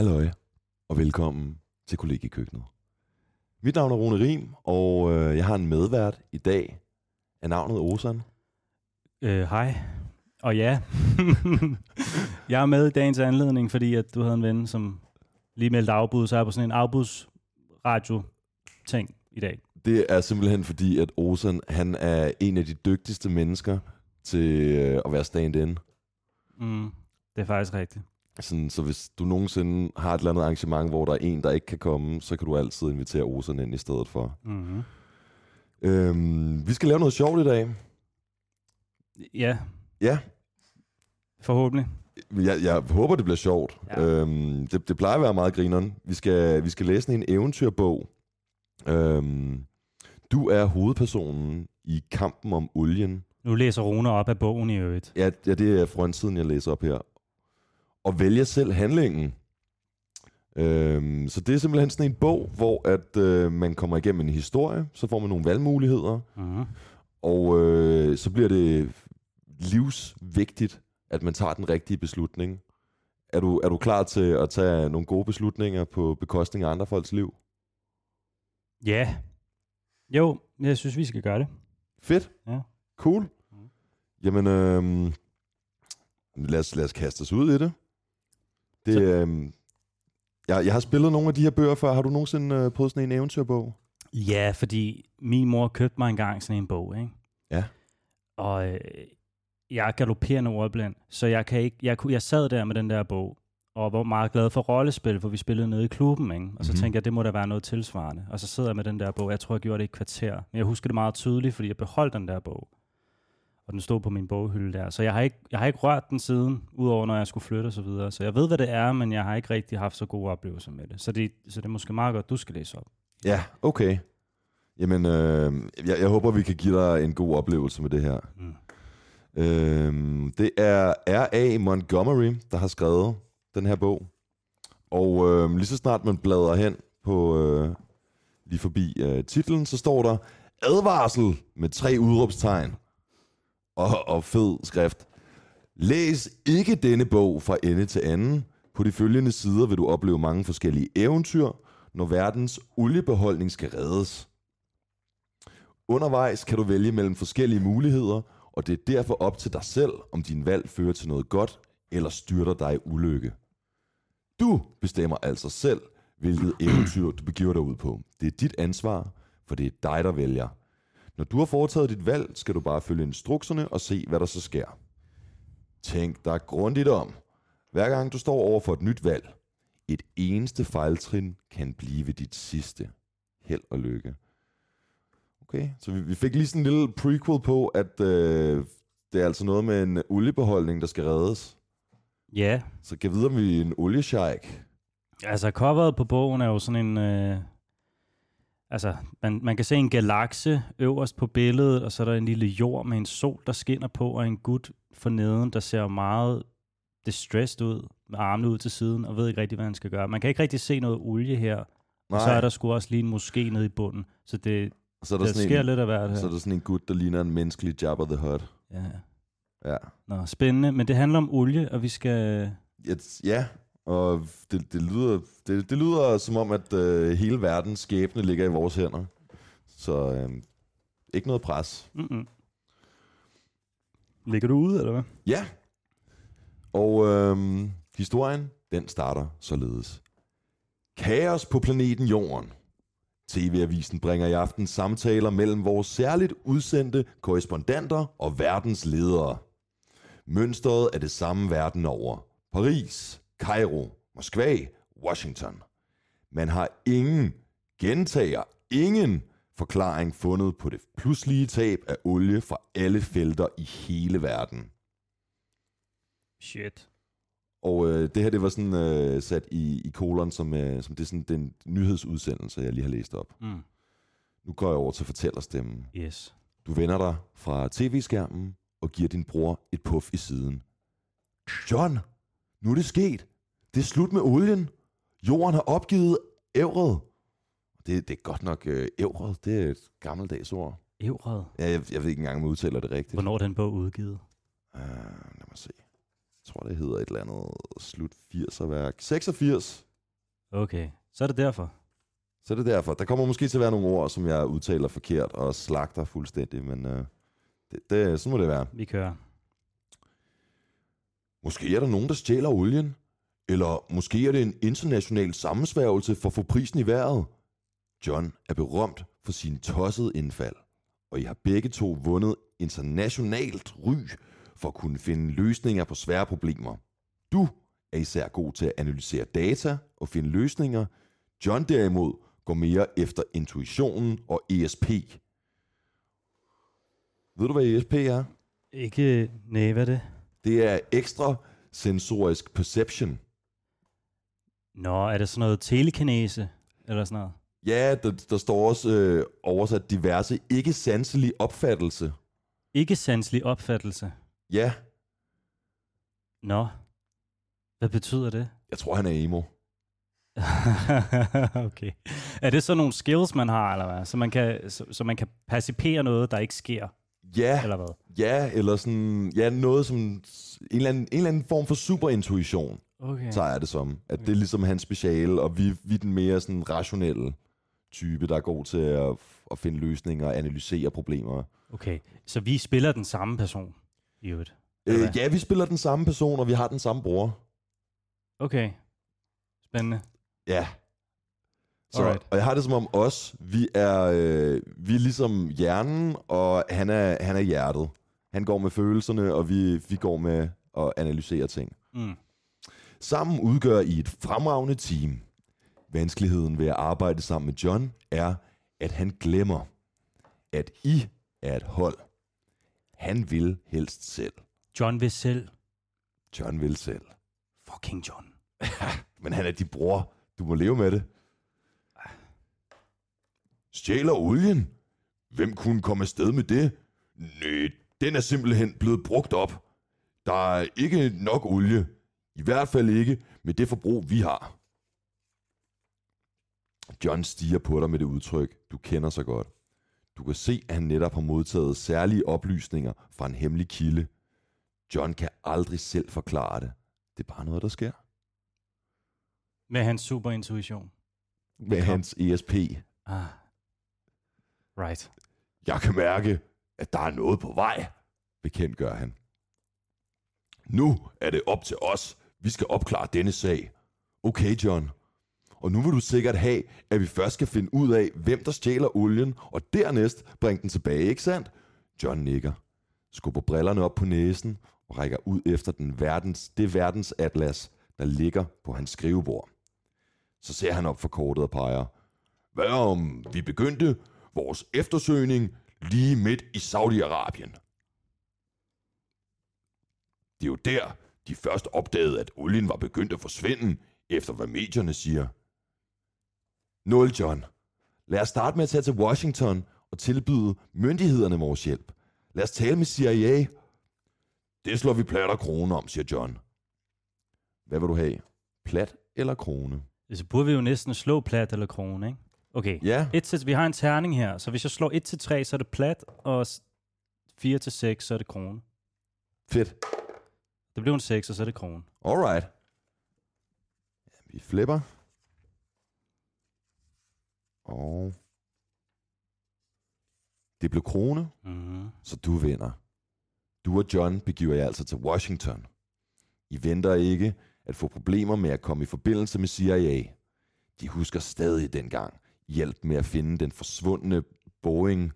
Halløj, og velkommen til Kollegiekøkkenet. Mit navn er Rune Rim, og øh, jeg har en medvært i dag af navnet Osan. Øh, hej. Og ja, jeg er med i dagens anledning, fordi at du havde en ven, som lige meldte afbud, så er jeg på sådan en afbudsradio-ting i dag. Det er simpelthen fordi, at Osan han er en af de dygtigste mennesker til øh, at være stand-in. Mm, det er faktisk rigtigt. Sådan, så hvis du nogensinde har et eller andet arrangement, hvor der er en, der ikke kan komme, så kan du altid invitere Osan ind i stedet for. Mm-hmm. Øhm, vi skal lave noget sjovt i dag. Ja, Ja, forhåbentlig. jeg, jeg håber, det bliver sjovt. Ja. Øhm, det, det plejer at være meget grineren. Vi skal, vi skal læse en eventyrbog. Øhm, du er hovedpersonen i kampen om olien. Nu læser Rune op af bogen i øvrigt. Ja, ja det er frontsiden, jeg læser op her. Og vælger selv handlingen. Øhm, så det er simpelthen sådan en bog, hvor at øh, man kommer igennem en historie, så får man nogle valgmuligheder, Mm-hmm. og øh, så bliver det livsvigtigt, at man tager den rigtige beslutning. Er du, er du klar til at tage nogle gode beslutninger på bekostning af andre folks liv? Ja. Jo, jeg synes, vi skal gøre det. Fedt. Ja. Cool. Mhm. Jamen, øhm, lad, os, lad os kaste os ud i det. Det Så- øhm, jeg, jeg har spillet nogle af de her bøger før. Har du nogensinde øh, prøvet sådan en eventyrbog? Ja, fordi min mor købte mig engang sådan en bog, ikke? Ja. Og øh, jeg er galopperende ordblind, så jeg, kan ikke, jeg, kunne- jeg sad der med den der bog, og var meget glad for rollespil, for vi spillede nede i klubben, ikke? Og så Mhm. tænkte jeg, det må da være noget tilsvarende. Og så sidder jeg med den der bog, jeg tror, jeg gjorde det i et kvarter. Men jeg husker det meget tydeligt, fordi jeg beholdt den der bog. Og den stod på min boghylde der. Så jeg har ikke, jeg har ikke rørt den siden, udover når jeg skulle flytte og så videre. Så jeg ved, hvad det er, men jeg har ikke rigtig haft så gode oplevelser med det. Så det, så det er måske meget godt, du skal læse op. Ja, okay. Jamen, øh, jeg, jeg håber, vi kan give dig en god oplevelse med det her. Mm. Øh, det er R.A. Montgomery, der har skrevet den her bog. Og øh, lige så snart man bladrer hen på øh, lige forbi øh, titlen, så står der advarsel med tre udråbstegn og, og fed skrift. Læs ikke denne bog fra ende til anden. På de følgende sider vil du opleve mange forskellige eventyr, når verdens oliebeholdning skal reddes. Undervejs kan du vælge mellem forskellige muligheder, og det er derfor op til dig selv, om din valg fører til noget godt eller styrter dig i ulykke. Du bestemmer altså selv, hvilket eventyr du begiver dig ud på. Det er dit ansvar, for det er dig, der vælger. Når du har foretaget dit valg, skal du bare følge instrukserne og se, hvad der så sker. Tænk dig grundigt om. Hver gang du står over for et nyt valg, et eneste fejltrin kan blive dit sidste. Held og lykke. Okay, så vi, vi fik lige sådan en lille prequel på, at øh, det er altså noget med en oliebeholdning, der skal reddes. Ja, Så kan videre, om vi er en oliesheik. Altså, coveret på bogen er jo sådan en... Øh, altså, man, man kan se en galakse øverst på billedet, og så er der en lille jord med en sol, der skinner på, og en gut for neden, der ser meget distressed ud, med armene ud til siden, og ved ikke rigtig, hvad han skal gøre. Man kan ikke rigtig se noget olie her, Nej. og så er der sgu også lige en moské nede i bunden. Så det, så er der, der sådan sker en, lidt af hvert så er her. der sådan en gut, der ligner en menneskelig Jabba the Hutt. Ja. Ja. Nå, spændende. Men det handler om olie, og vi skal... Ja, og det, det, lyder, det, det lyder som om, at øh, hele verdens skæbne ligger i vores hænder. Så øh, ikke noget pres. Mm-mm. Ligger du ude, eller hvad? Ja. Og øhm, historien, den starter således. Kaos på planeten Jorden. TV-avisen bringer i aften samtaler mellem vores særligt udsendte korrespondenter og verdens ledere. Mønstret er det samme verden over. Paris, Cairo, Moskva, Washington. Man har ingen, gentager ingen forklaring fundet på det pludselige tab af olie fra alle felter i hele verden. Shit. Og øh, det her, det var sådan øh, sat i, i kolon, som, øh, som det er sådan den nyhedsudsendelse, jeg lige har læst op. Mm. Nu går jeg over til fortællerstemmen. Yes. Du vender dig fra tv-skærmen og giver din bror et puff i siden. John, nu er det sket. Det er slut med olien. Jorden har opgivet ævret. Det, det er godt nok øh, ævret. Det er et gammeldags ord. Evred. Ja, jeg, jeg ved ikke engang, om jeg udtaler det rigtigt. Hvornår er den bog udgivet? Uh, lad mig se. Jeg tror, det hedder et eller andet slut 80'er værk. 86. Okay, så er det derfor. Så er det derfor. Der kommer måske til at være nogle ord, som jeg udtaler forkert og slagter fuldstændig, men øh, det, det, sådan må det være. Vi kører. Måske er der nogen, der stjæler olien. Eller måske er det en international sammensværgelse for at få prisen i vejret. John er berømt for sin tossede indfald, og I har begge to vundet internationalt ry for at kunne finde løsninger på svære problemer. Du er især god til at analysere data og finde løsninger. John derimod går mere efter intuitionen og ESP. Ved du, hvad ESP er? Ikke, nej, hvad er det? Det er ekstra sensorisk perception. Nå, er det sådan noget telekinese, eller sådan noget? Ja, der, der står også øh, oversat diverse ikke-sanselig opfattelse. Ikke sanselig opfattelse. Ja, Nå, hvad betyder det? jeg tror, han er emo. okay. Er det så nogle skills, man har, eller hvad? Så man kan, så, så man kan percipere noget, der ikke sker, Ja, eller hvad? ja, eller sådan, ja, noget som en eller anden, en eller anden form for superintuition, Okay. så er det som. At det er ligesom hans speciale, og vi, vi er den mere sådan rationelle type, der er god til at, at finde løsninger og analysere problemer. Okay, så vi spiller den samme person, i øvrigt. Øh, ja, vi spiller den samme person, og vi har den samme bror. Okay, spændende. Ja. Så, Alright. og jeg har det som om os, vi er, øh, vi er ligesom hjernen, og han er, han er hjertet. Han går med følelserne, og vi, vi går med at analysere ting. Mm. Sammen udgør I et fremragende team. Vanskeligheden ved at arbejde sammen med John er, at han glemmer, at I er et hold. Han vil helst selv. John vil selv. John vil selv. Fucking John. Men han er din bror. Du må leve med det. Stjæler olien? Hvem kunne komme afsted med det? Nej, den er simpelthen blevet brugt op. Der er ikke nok olie. I hvert fald ikke med det forbrug, vi har. John stiger på dig med det udtryk, du kender så godt. Du kan se, at han netop har modtaget særlige oplysninger fra en hemmelig kilde. John kan aldrig selv forklare det. Det er bare noget, der sker. Med hans superintuition. Med hans ESP. Ah. Right. Jeg kan mærke, at der er noget på vej, bekendtgør han. Nu er det op til os. Vi skal opklare denne sag. Okay, John. Og nu vil du sikkert have, at vi først skal finde ud af, hvem der stjæler olien, og dernæst bringe den tilbage, ikke sandt? John nikker, skubber brillerne op på næsen og rækker ud efter den verdens, det verdensatlas, der ligger på hans skrivebord. Så ser han op for kortet og peger. Hvad om vi begyndte vores eftersøgning lige midt i Saudi-Arabien? Det er jo der, de først opdagede, at olien var begyndt at forsvinde, efter hvad medierne siger. Nul, John. Lad os starte med at tage til Washington og tilbyde myndighederne vores hjælp. Lad os tale med CIA. Det slår vi plat og krone om, siger John. Hvad vil du have? Plat eller krone? Så burde vi jo næsten slå plat eller krone, ikke? Okay. Ja, 1 til, vi har en terning her, så hvis jeg slår 1 til 3, så er det plat, og 4 til 6, så er det krone. fedt. Det blev en 6, og så er det krone. Alright. Vi flipper. Og... Det blev krone, Mm-hmm. så du vinder. Du og John begiver jer altså til Washington. I venter ikke at få problemer med at komme i forbindelse med CIA. De husker stadig dengang hjælp med at finde den forsvundne Boeing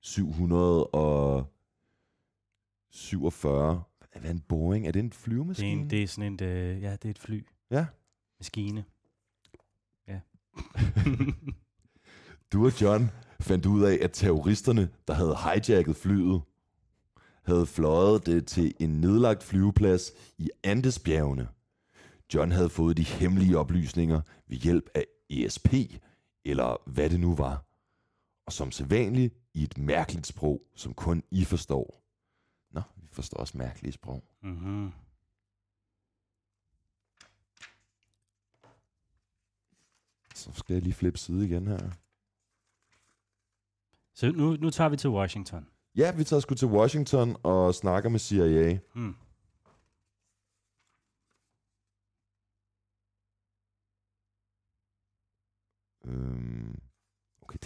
747. Er en Boeing? Er det en Det, er flyvemaskine? en, det er sådan en, øh, ja, det er et fly. Ja. Maskine. Ja. Du og John fandt ud af, at terroristerne, der havde hijacket flyet, havde fløjet det til en nedlagt flyveplads i Andesbjergene. John havde fået de hemmelige oplysninger ved hjælp af ESP, eller hvad det nu var. Og som sædvanligt i et mærkeligt sprog, som kun I forstår. Nå, vi forstår også mærkelige sprog. mm-hmm. Så skal jeg lige flippe side igen her. Så nu, nu tager vi til Washington. Ja, vi tager sgu til Washington og snakker med CIA. Hmm.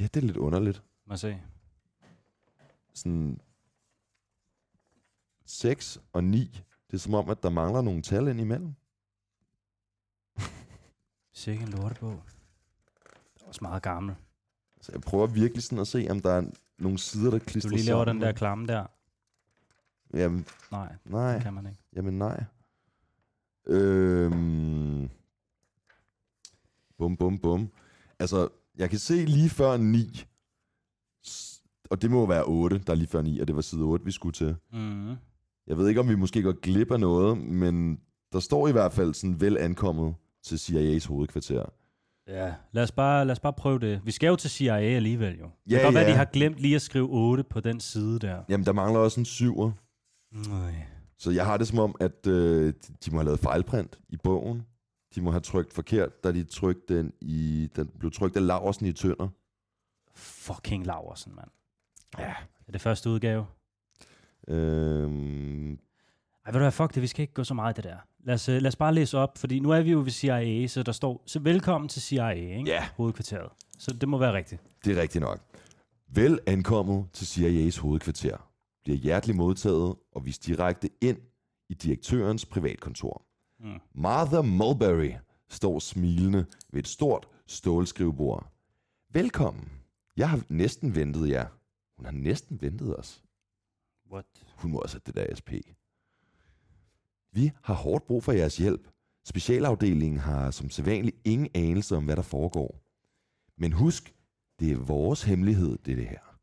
Ja, det er lidt underligt. Må se. Sådan 6 og 9. Det er som om, at der mangler nogle tal ind imellem. Sikke en lortebog. Det er også meget gammel. Så jeg prøver virkelig sådan at se, om der er nogle sider, der Du klistrer lige laver sammen. den der klamme der. Jamen, Nej, nej. det kan man ikke. Jamen nej. Øhm. Bum, bum, bum. Altså, jeg kan se lige før 9. S- Og det må være 8, der er lige før 9, og det var side 8, vi skulle til. Mm. Jeg ved ikke, om vi måske går glip af noget, men der står i hvert fald sådan vel ankommet til CIA's hovedkvarter. Ja, lad os, bare, lad os bare prøve det. Vi skal jo til CIA alligevel jo. Det Ja, kan godt være, ja. de har glemt lige at skrive 8 på den side der. Jamen, der mangler også en syver. Nej. Så jeg har det som om, at øh, de må have lavet fejlprint i bogen. De må have trykt forkert, da de trykte den i... Den blev trykt af Laversen i Tønder. Fucking Laversen, mand. Ja. Er det første udgave? Øhm, Ej, ved du hvad, fuck det, vi skal ikke gå så meget i det der. Lad os, øh, lad os bare læse op, fordi nu er vi jo ved CIA, så der står, så velkommen til CIA, ikke? Ja. Hovedkvarteret. Så det må være rigtigt. det er rigtigt nok. Vel ankommet til CIA's hovedkvarter. Bliver hjerteligt modtaget og vist direkte ind i direktørens privatkontor. Mm. Martha Mulberry står smilende ved et stort stålskrivebord. Velkommen. Jeg har næsten ventet jer. Hun har næsten ventet os. What? Hun må også have det der SP. Vi har hårdt brug for jeres hjælp. Specialafdelingen har som sædvanligt ingen anelse om, hvad der foregår. Men husk, det er vores hemmelighed, det, er det her.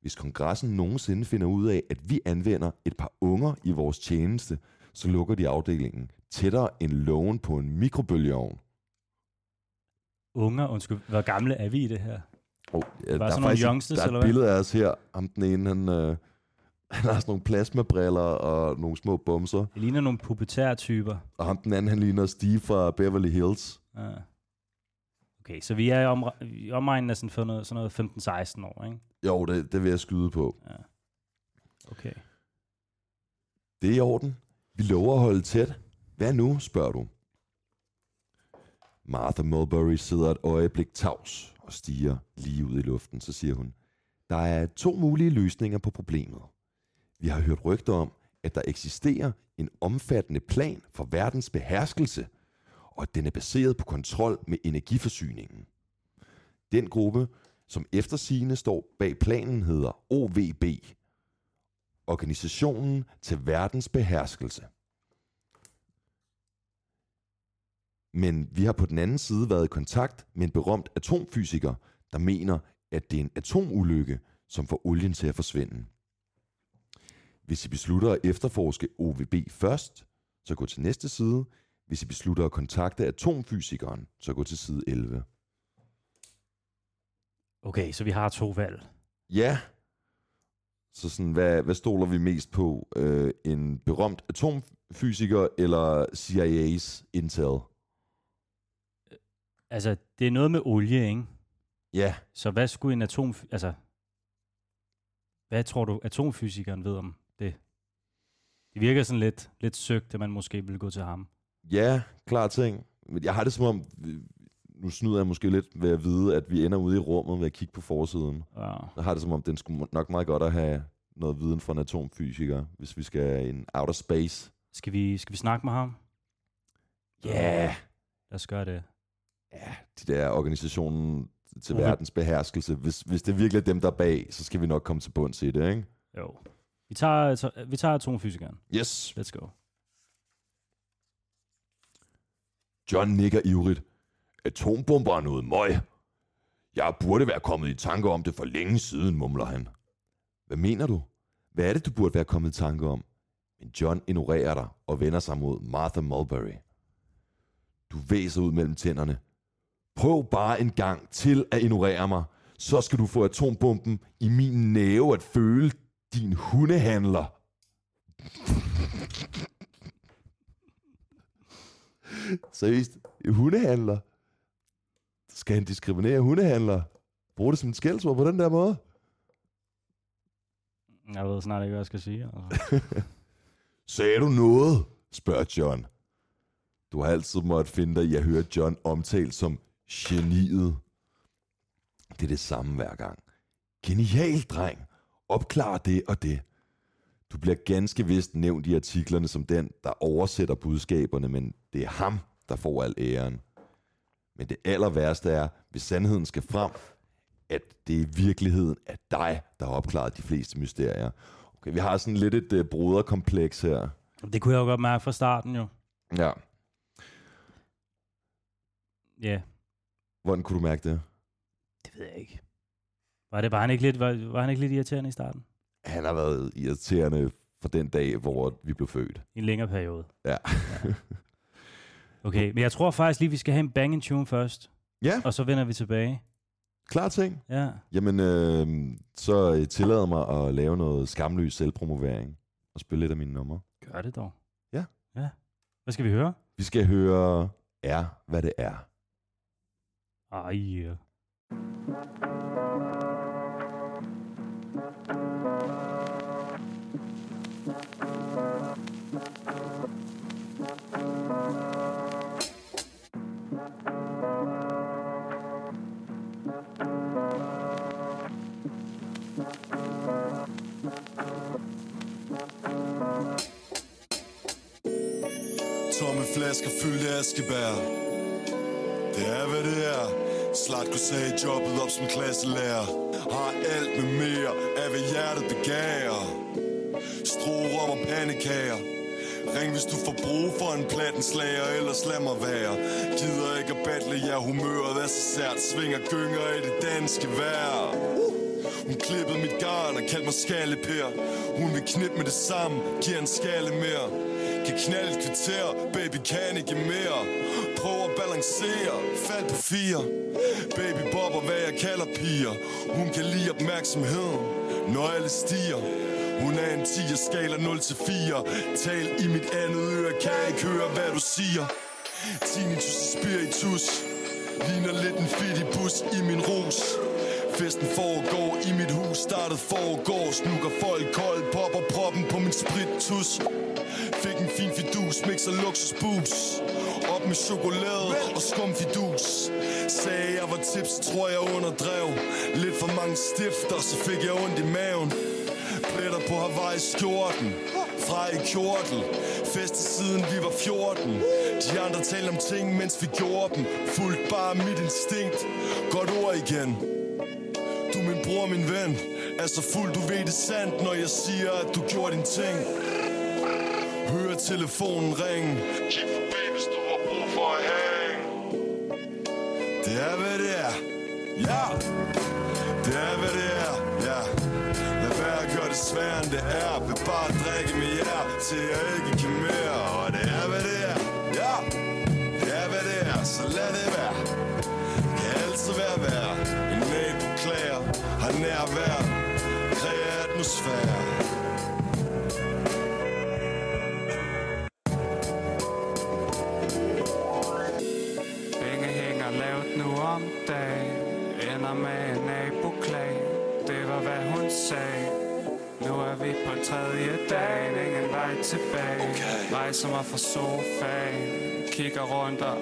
Hvis kongressen nogensinde finder ud af, at vi anvender et par unger i vores tjeneste, så lukker de afdelingen tættere end lågen på en mikrobølgeovn. Unger, undskyld, hvor gamle er vi i det her? Oh, ja, Bare sådan nogle faktisk youngsters, der er eller et hvad? billede af os her. Ham den ene, han, øh, han har sådan nogle plasmabriller og nogle små bumser. Det ligner nogle pubertære typer. Og ham den anden, han ligner Steve fra Beverly Hills. Ja. Okay, så vi er i, om, i omegnen af sådan, for noget, sådan noget 15-16 år, ikke? Jo, det, det vil jeg skyde på. Okay. Det er i orden. Vi lover at holde tæt. Hvad nu, spørger du? Martha Mulberry sidder et øjeblik tavs og stiger lige ud i luften. Så siger hun, der er to mulige løsninger på problemet. Vi har hørt rygter om, at der eksisterer en omfattende plan for verdens beherskelse, og at den er baseret på kontrol med energiforsyningen. Den gruppe, som efter sigende står bag planen, hedder OVB, Organisationen til verdens beherskelse. Men vi har på den anden side været i kontakt med en berømt atomfysiker, der mener, at det er en atomulykke, som får olien til at forsvinde. Hvis I beslutter at efterforske OVB først, så gå til næste side. Hvis I beslutter at kontakte atomfysikeren, så gå til side 11. Okay, så vi har to valg. Ja. Så sådan, hvad, hvad stoler vi mest på? Øh, en berømt atomfysiker eller CIA's intel? Altså, det er noget med olie, ikke? Ja, Så hvad skulle en atom... Altså, hvad tror du, atomfysikeren ved om det? Virker sådan lidt, lidt søgt, at man måske ville gå til ham. ja, klar ting. Men jeg har det som om, nu snyder jeg måske lidt ved at vide, at vi ender ude i rummet ved at kigge på forsiden. Ja. Jeg har det som om, den skulle nok meget godt at have noget viden fra en atomfysiker, hvis vi skal en outer space. Skal vi, skal vi snakke med ham? Ja, Lad os gøre det. ja, de der organisationen til verdens beherskelse. Hvis, hvis det virkelig er dem, der er bag, så skal vi nok komme til bunds i det, ikke? Jo. Vi tager, ta- vi tager atomfysikeren. Yes. Let's go. John nikker ivrigt. Atombomber er noget møg. Jeg burde være kommet i tanke om det for længe siden, mumler han. Hvad mener du? Hvad er det, du burde være kommet i tanke om? Men John ignorerer dig og vender sig mod Martha Mulberry. Du væser ud mellem tænderne. Prøv bare en gang til at ignorere mig. Så skal du få atombomben i min næve at føle din hundehandler. Seriøst, hundehandler? Skal han diskriminere hundehandler? Brug det som et skældsord på den der måde? Jeg ved snart ikke, hvad jeg skal sige. Altså. Sagde du noget? spørger John. Du har altid måttet finde dig i at høre John omtalt som geniet. Det er det samme hver gang. Genial, dreng. Opklar det og det. Du bliver ganske vist nævnt i artiklerne som den, der oversætter budskaberne, men det er ham, der får al æren. Men det aller værste er, hvis sandheden skal frem, at det i virkeligheden er dig, der har opklaret de fleste mysterier. Okay, vi har sådan lidt et uh, broderkompleks her. Det kunne jeg jo godt mærke fra starten jo. Ja, Ja, hvordan kunne du mærke det? det ved jeg ikke. Var, det, var, han ikke lidt, var, var han ikke lidt irriterende i starten? Han har været irriterende fra den dag, hvor vi blev født. I en længere periode. Ja. Okay, men jeg tror faktisk lige, vi skal have en banging tune først, Ja, og så vender vi tilbage. klar ting. Ja. Jamen, øh, så øh, tillad mig at lave noget skamløs selvpromovering og spille lidt af mine numre. Gør det dog. Ja. Ja. Hvad skal vi høre? Vi skal høre Er, hvad det er. Ej, ja. Tomme flasker fyldte askebær. Det er hvad det er. Slatko sagde jobbet op som klasselærer. Har alt med mere af hvad hjertet begærer. Strorum og pandekager. Ring hvis du får brug for en plattenslager Ellers lad mig være. Gider ikke at battle, ja humøret er så sært. Svinger gynger i det danske vejr. Hun klippede mit garn og kaldte mig skallepær Hun vil knippe med det samme, giver en skalle mere. Kan knalde et kvarter, baby kan ikke mere. Prøv at balancere, fald på fire. Baby bobber, hvad jeg kalder piger. Hun kan lide opmærksomheden, når alle stiger. Hun er en 10 skala 0 til 4 Tal i mit andet øre, kan jeg ikke høre, hvad du siger? Tinnitus og spiritus Ligner lidt en bus i min rus. Festen foregår i mit hus, startet foregår Snukker folk kold, popper proppen på min sprittus fin fidus, mixer luksusbus Op med chokolade og skumfidus Sagde jeg var tips, tror jeg underdrev. Lidt for mange stifter, så fik jeg ondt i maven. Pletter på Hawaii skjorten Fra i kjortel. Festet siden vi var 14 De andre talte om ting, mens vi gjorde dem. Fuldt bare mit instinkt. Godt ord igen. Du min bror, min ven. Altså, er så fuld, du ved det sandt Når jeg siger, at du gjorde din ting telefonen ringe Kig forbi, hvis du har brug for at hænge. Det er, hvad det er. Ja. Det er, hvad det er. Ja. Lad være at gøre det sværere, end det er. Vil bare drikke med jer Til jeg ikke kan mere Og det er, hvad det er. Ja. Det er, hvad det er. Så lad det være. Kan altid være værd En nabo klager, har nærvær. Kræger atmosfære vi på tredje dagen. Ingen vej tilbage. Okay. Rejser mig fra sofaen Kigger rundt og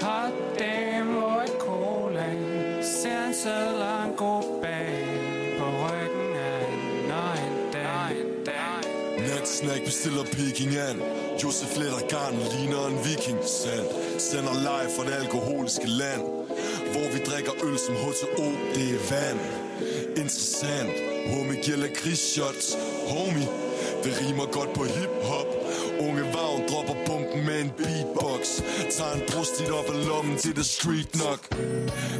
Har dem og et cola Ser en sædel og en god bag. På ryggen af en nøgen dag. Natsnack bestiller Peking an Josef letter garn ligner en viking. Sand. Sender live fra det alkoholiske land. Hvor vi drikker øl som H2O Det er vand. Interessant. Homie giver lakridsshots Homie. Det rimer godt på hiphop. Unge vagn dropper pumpen med en beatbox. Tager en brustit op af lommen til det street knock.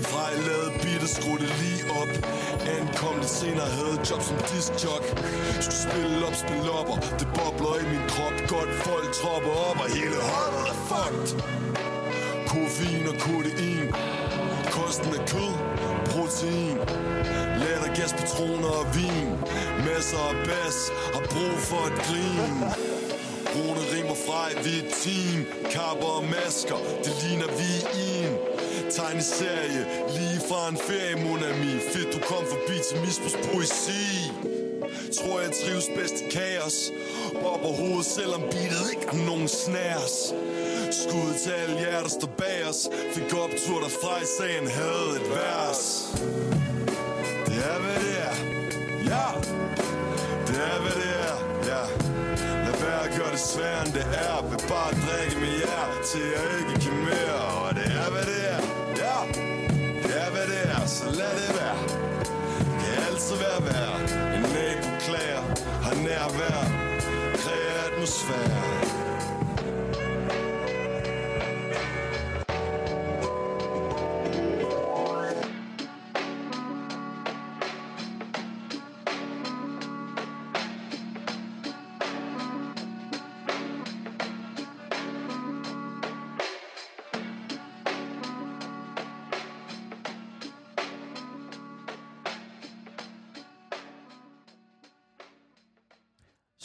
Fra jeg lavede beatet, skruede det lige op. Ankom lidt senere, havde job som discjock Skulle spille op, spille op og det bobler i min krop. Godt folk tropper op og hele holdet er fucked. Koffein og kodein. Kosten er kød, protein. Gæstpatroner og vin. Masser af bas, har brug for et grin. Rune rimer fra et hvidt team. Kapper og masker, det ligner vi i en. Tegneserie, lige fra en ferie, Monami Fedt du kom forbi til misbrugs poesi. Tror jeg trives bedst i kaos. Bobber hovedet, selvom beatet ikke har nogen snærs. Skud til alle jer, der står bag os. Fik optur derfra i sagen havde et vers Ja, hvad det er. Ja. Det er hvad det er. Ja. Lad være at gøre det sværere end det er. Vil bare drikke med jer Til jeg ikke kan mere. Og det er hvad det er. Ja. Det er hvad det er. Så lad det være. Det Kan altid være værd En nabo klager Har nærvær Kræger atmosfære.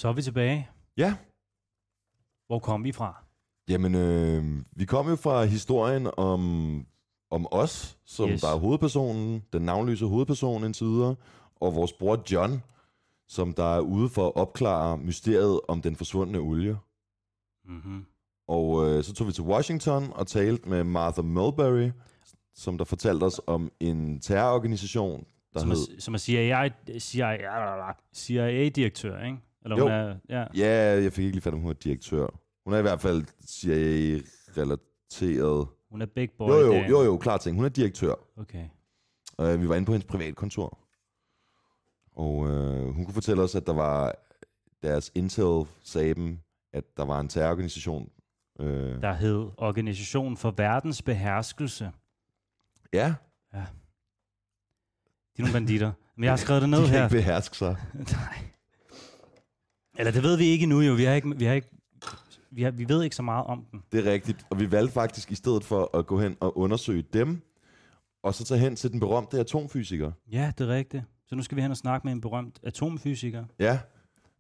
Så er vi tilbage. Ja, Hvor kom vi fra? jamen, øh, vi kom jo fra historien om, om os, som Yes. der er hovedpersonen, den navnløse hovedperson indtil videre, og vores bror John, som der er ude for at opklare mysteriet om den forsvundne olie. Mm-hmm. Og øh, så tog vi til Washington og talte med Martha Mulberry, som der fortalte os om en terrororganisation, der Som, hed... er, som er CIA, CIA, CIA-direktør, ikke? Eller hun Jo. er, ja. Ja, jeg fik ikke lige fat om, hun er direktør. Hun er i hvert fald CIA-relateret. Hun er big boy Jo, jo, jo, jo, klar ting. Hun er direktør. Okay. Uh, vi var inde på hendes privatkontor. Og uh, hun kunne fortælle os, at der var deres intel sagde dem, at der var en terrororganisation. Uh, Der hed Organisation for Verdens Beherskelse. ja, De er nogle banditter. Men jeg har skrevet det de ned kan her. ikke beherske sig. Nej. Eller det ved vi ikke endnu jo. Vi har ikke, vi har ikke, vi, har, vi ved ikke så meget om dem. Det er rigtigt. Og vi valgte faktisk i stedet for at gå hen og undersøge dem, og så tage hen til den berømte atomfysiker. Ja, det er rigtigt. Så nu skal vi hen og snakke med en berømt atomfysiker. Ja.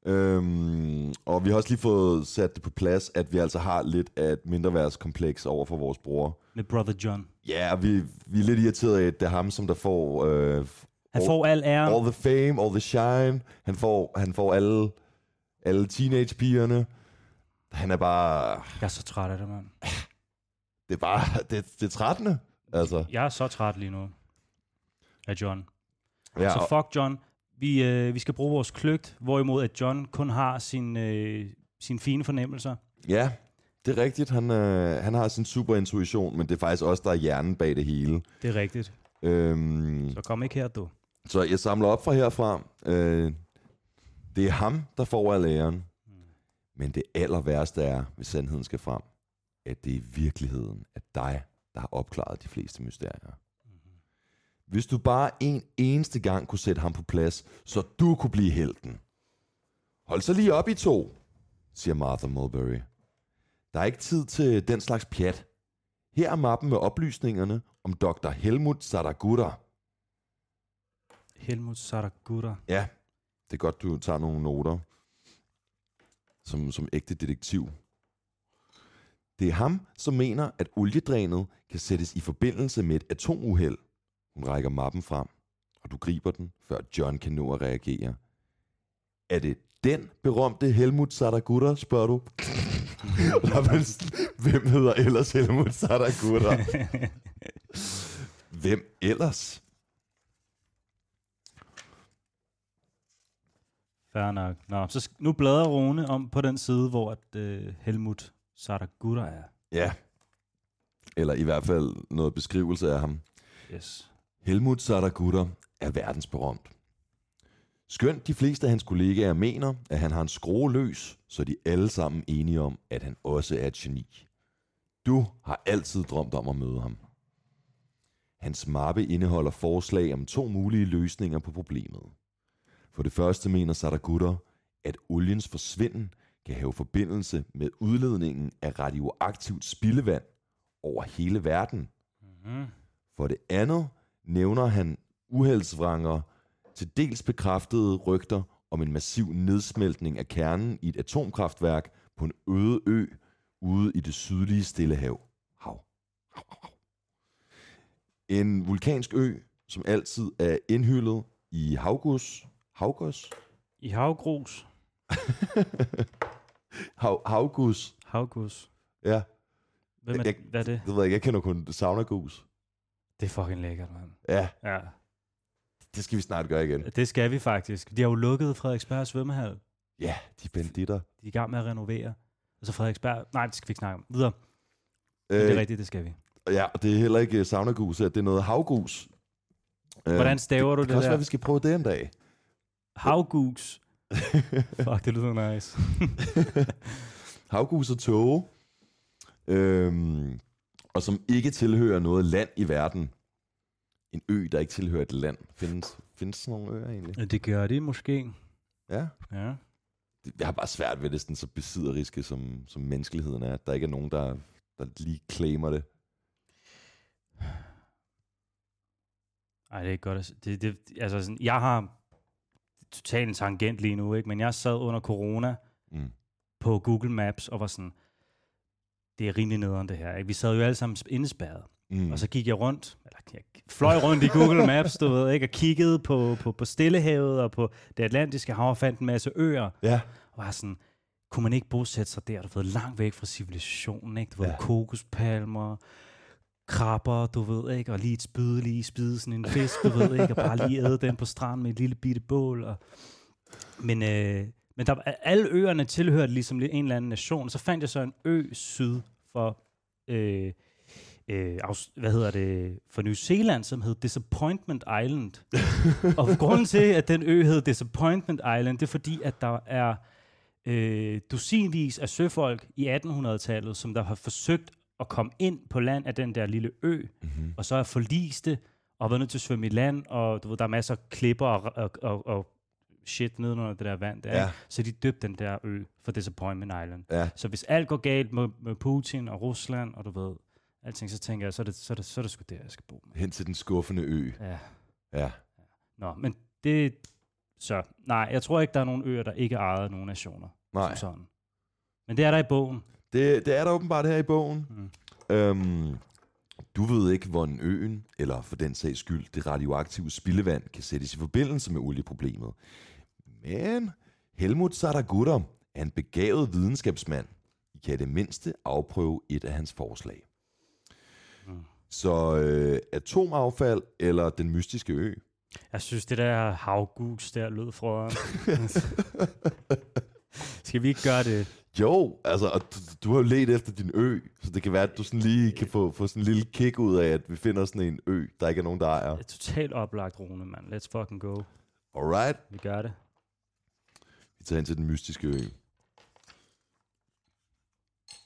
Øhm, og vi har også lige fået sat det på plads, at vi altså har lidt af et mindreværdskompleks over for vores bror. Med Brother John. Ja, vi, vi er lidt irriteret af, at det er ham, som der får øh, Han all, får al æren. all the fame, all the shine. Han får, han får alle, alle teenage-pigerne. Han er bare... Jeg er så træt af det, mand. Det er bare... Det, det er trættende. Altså, Jeg er så træt lige nu af John. ja, Så fuck John. Vi, øh, vi skal bruge vores kløgt, hvorimod at John kun har sin, øh, sine fine fornemmelser. ja, det er rigtigt. Han, øh, han har sin super intuition, men det er faktisk også der er hjernen bag det hele. Det er rigtigt. Øhm, Så kom ikke her, du. Så jeg samler op fra herfra. Øh, det er ham, der får al æren. Men det aller værste er, hvis sandheden skal frem, at det i virkeligheden er dig, der har opklaret de fleste mysterier. Hvis du bare en eneste gang kunne sætte ham på plads, så du kunne blive helten. Hold så lige op i to, siger Martha Mulberry. Der er ikke tid til den slags pjat. Her er mappen med oplysningerne om Dr. Helmut Sadagura. Helmut Saragura. Ja, det er godt, du tager nogle noter som, som ægte detektiv. Det er ham, som mener, at oliedrænet kan sættes i forbindelse med et atomuheld. Hun rækker mappen frem, og du griber den, før John kan nå at reagere. Er det den berømte Helmut Sadagura, spørger du? Hvem hedder ellers Helmut Sadagura? Hvem ellers? Fair nok. Nå, så nu bladrer Rune om på den side, hvor at, øh, Helmut Saragura er. Ja. Eller i hvert fald noget beskrivelse af ham. Yes. Helmut Sadagura er verdensberømt. Skønt de fleste af hans kollegaer mener, at han har en skrue løs, så de alle sammen enige om, at han også er et geni. Du har altid drømt om at møde ham. Hans mappe indeholder forslag om to mulige løsninger på problemet. For det første mener Sadagura, at oliens forsvinden kan have forbindelse med udledningen af radioaktivt spildevand over hele verden. Mm. For det andet nævner han uheldsvranger til dels bekræftede rygter om en massiv nedsmeltning af kernen i et atomkraftværk på en øde ø ude i det sydlige Stillehav. Hav. Hav, hav, hav. En vulkansk ø, som altid er indhyllet i havgus. Havgus? I havgrus. Hav, havgus. Havgus. Ja. Hvem er, Jeg- hvad er det? Det ved jeg ikke, jeg kender kun saunagus. Det er fucking lækkert, mand. Ja, Ja, det skal vi snart gøre igen. det skal vi faktisk. De har jo lukket Frederiksberg svømmehal. Ja, de banditter. De er i gang med at renovere. Altså Frederiksberg... Nej, det skal vi ikke snakke om. Videre. Øh, Øh, det er rigtigt, det skal vi. Ja, og det er heller ikke saunagus, det er noget havgus. Øh, Hvordan staver du det det kan også der? være, vi skal prøve det en dag. Havgus. Fuck, det lyder nice. havgus og tåge, øhm, og som ikke tilhører noget land i verden. En ø, der ikke tilhører et land. Findes, findes sådan nogle øer egentlig? det gør de måske. Ja. Ja. Det- Jeg har bare svært ved det, sådan så besidderiske som, som menneskeligheden er. Der ikke er nogen, der, der lige claimer det. Ej, det er godt. Det, det, altså sådan, jeg har totalt en tangent lige nu, ikke? men jeg sad under corona Mm. på Google Maps og var sådan, det er rimelig nederen det her. Ikke? Vi sad jo alle sammen indespærret. Mm. Og så gik jeg rundt, eller jeg fløj rundt i Google Maps, du ved, ikke? og kiggede på, på, på Stillehavet og på det atlantiske hav og fandt en masse øer. Ja, Og var sådan, kunne man ikke bosætte sig der, du ved, langt væk fra civilisationen, ikke? Du ved, Ja. ja. kokospalmer, krabber, du ved, ikke? Og lige et spyd, lige spide sådan en fisk, du ved, ikke? Og bare lige æde den på stranden med et lille bitte bål. Og... Men, øh, men der, alle øerne tilhørte ligesom en eller anden nation. Så fandt jeg så en ø syd for, øh, øh, hvad hedder det, for New Zealand, som hed Disappointment Island. og grunden til, at den ø hed Disappointment Island, det er fordi, at der er øh, dusinvis af søfolk i 1800-tallet, som der har forsøgt at komme ind på land af den der lille ø, mm-hmm. og så er forliste og har været nødt til at svømme i land, og du ved, der er masser af klipper og, og, og, og shit nedenunder det der vand der. Ja. Så de døbte den der ø for Disappointment Island. ja. Så hvis alt går galt med, med Putin og Rusland, og du ved, alting, så tænker jeg, så er det, så er det, så er det sgu der, jeg skal bo. Hen til den skuffende ø. Ja. Ja. Nå, men det... Så, nej, jeg tror ikke, der er nogen øer, der ikke er ejet af nogen nationer. Nej, Som sådan. Men det er der i bogen. Det, det er der åbenbart her i bogen. Mm. Øhm, du ved ikke, hvor en øen, eller for den sags skyld, det radioaktive spildevand, kan sættes i forbindelse med olieproblemet. Men Helmut Saragutter er en begavet videnskabsmand. I kan i det mindste afprøve et af hans forslag. Mm. Så øh, atomaffald eller den mystiske ø? Jeg synes, det der havgus der lød fra... Skal vi ikke gøre det? Jo, altså, og du, du har jo let efter din ø, så det kan være, at du sådan lige kan få, få sådan en lille kick ud af, at vi finder sådan en ø, der ikke er nogen, der ejer. Det er totalt oplagt, Rune, mand. Let's fucking go. Alright, Vi gør det. vi tager hen til den mystiske ø.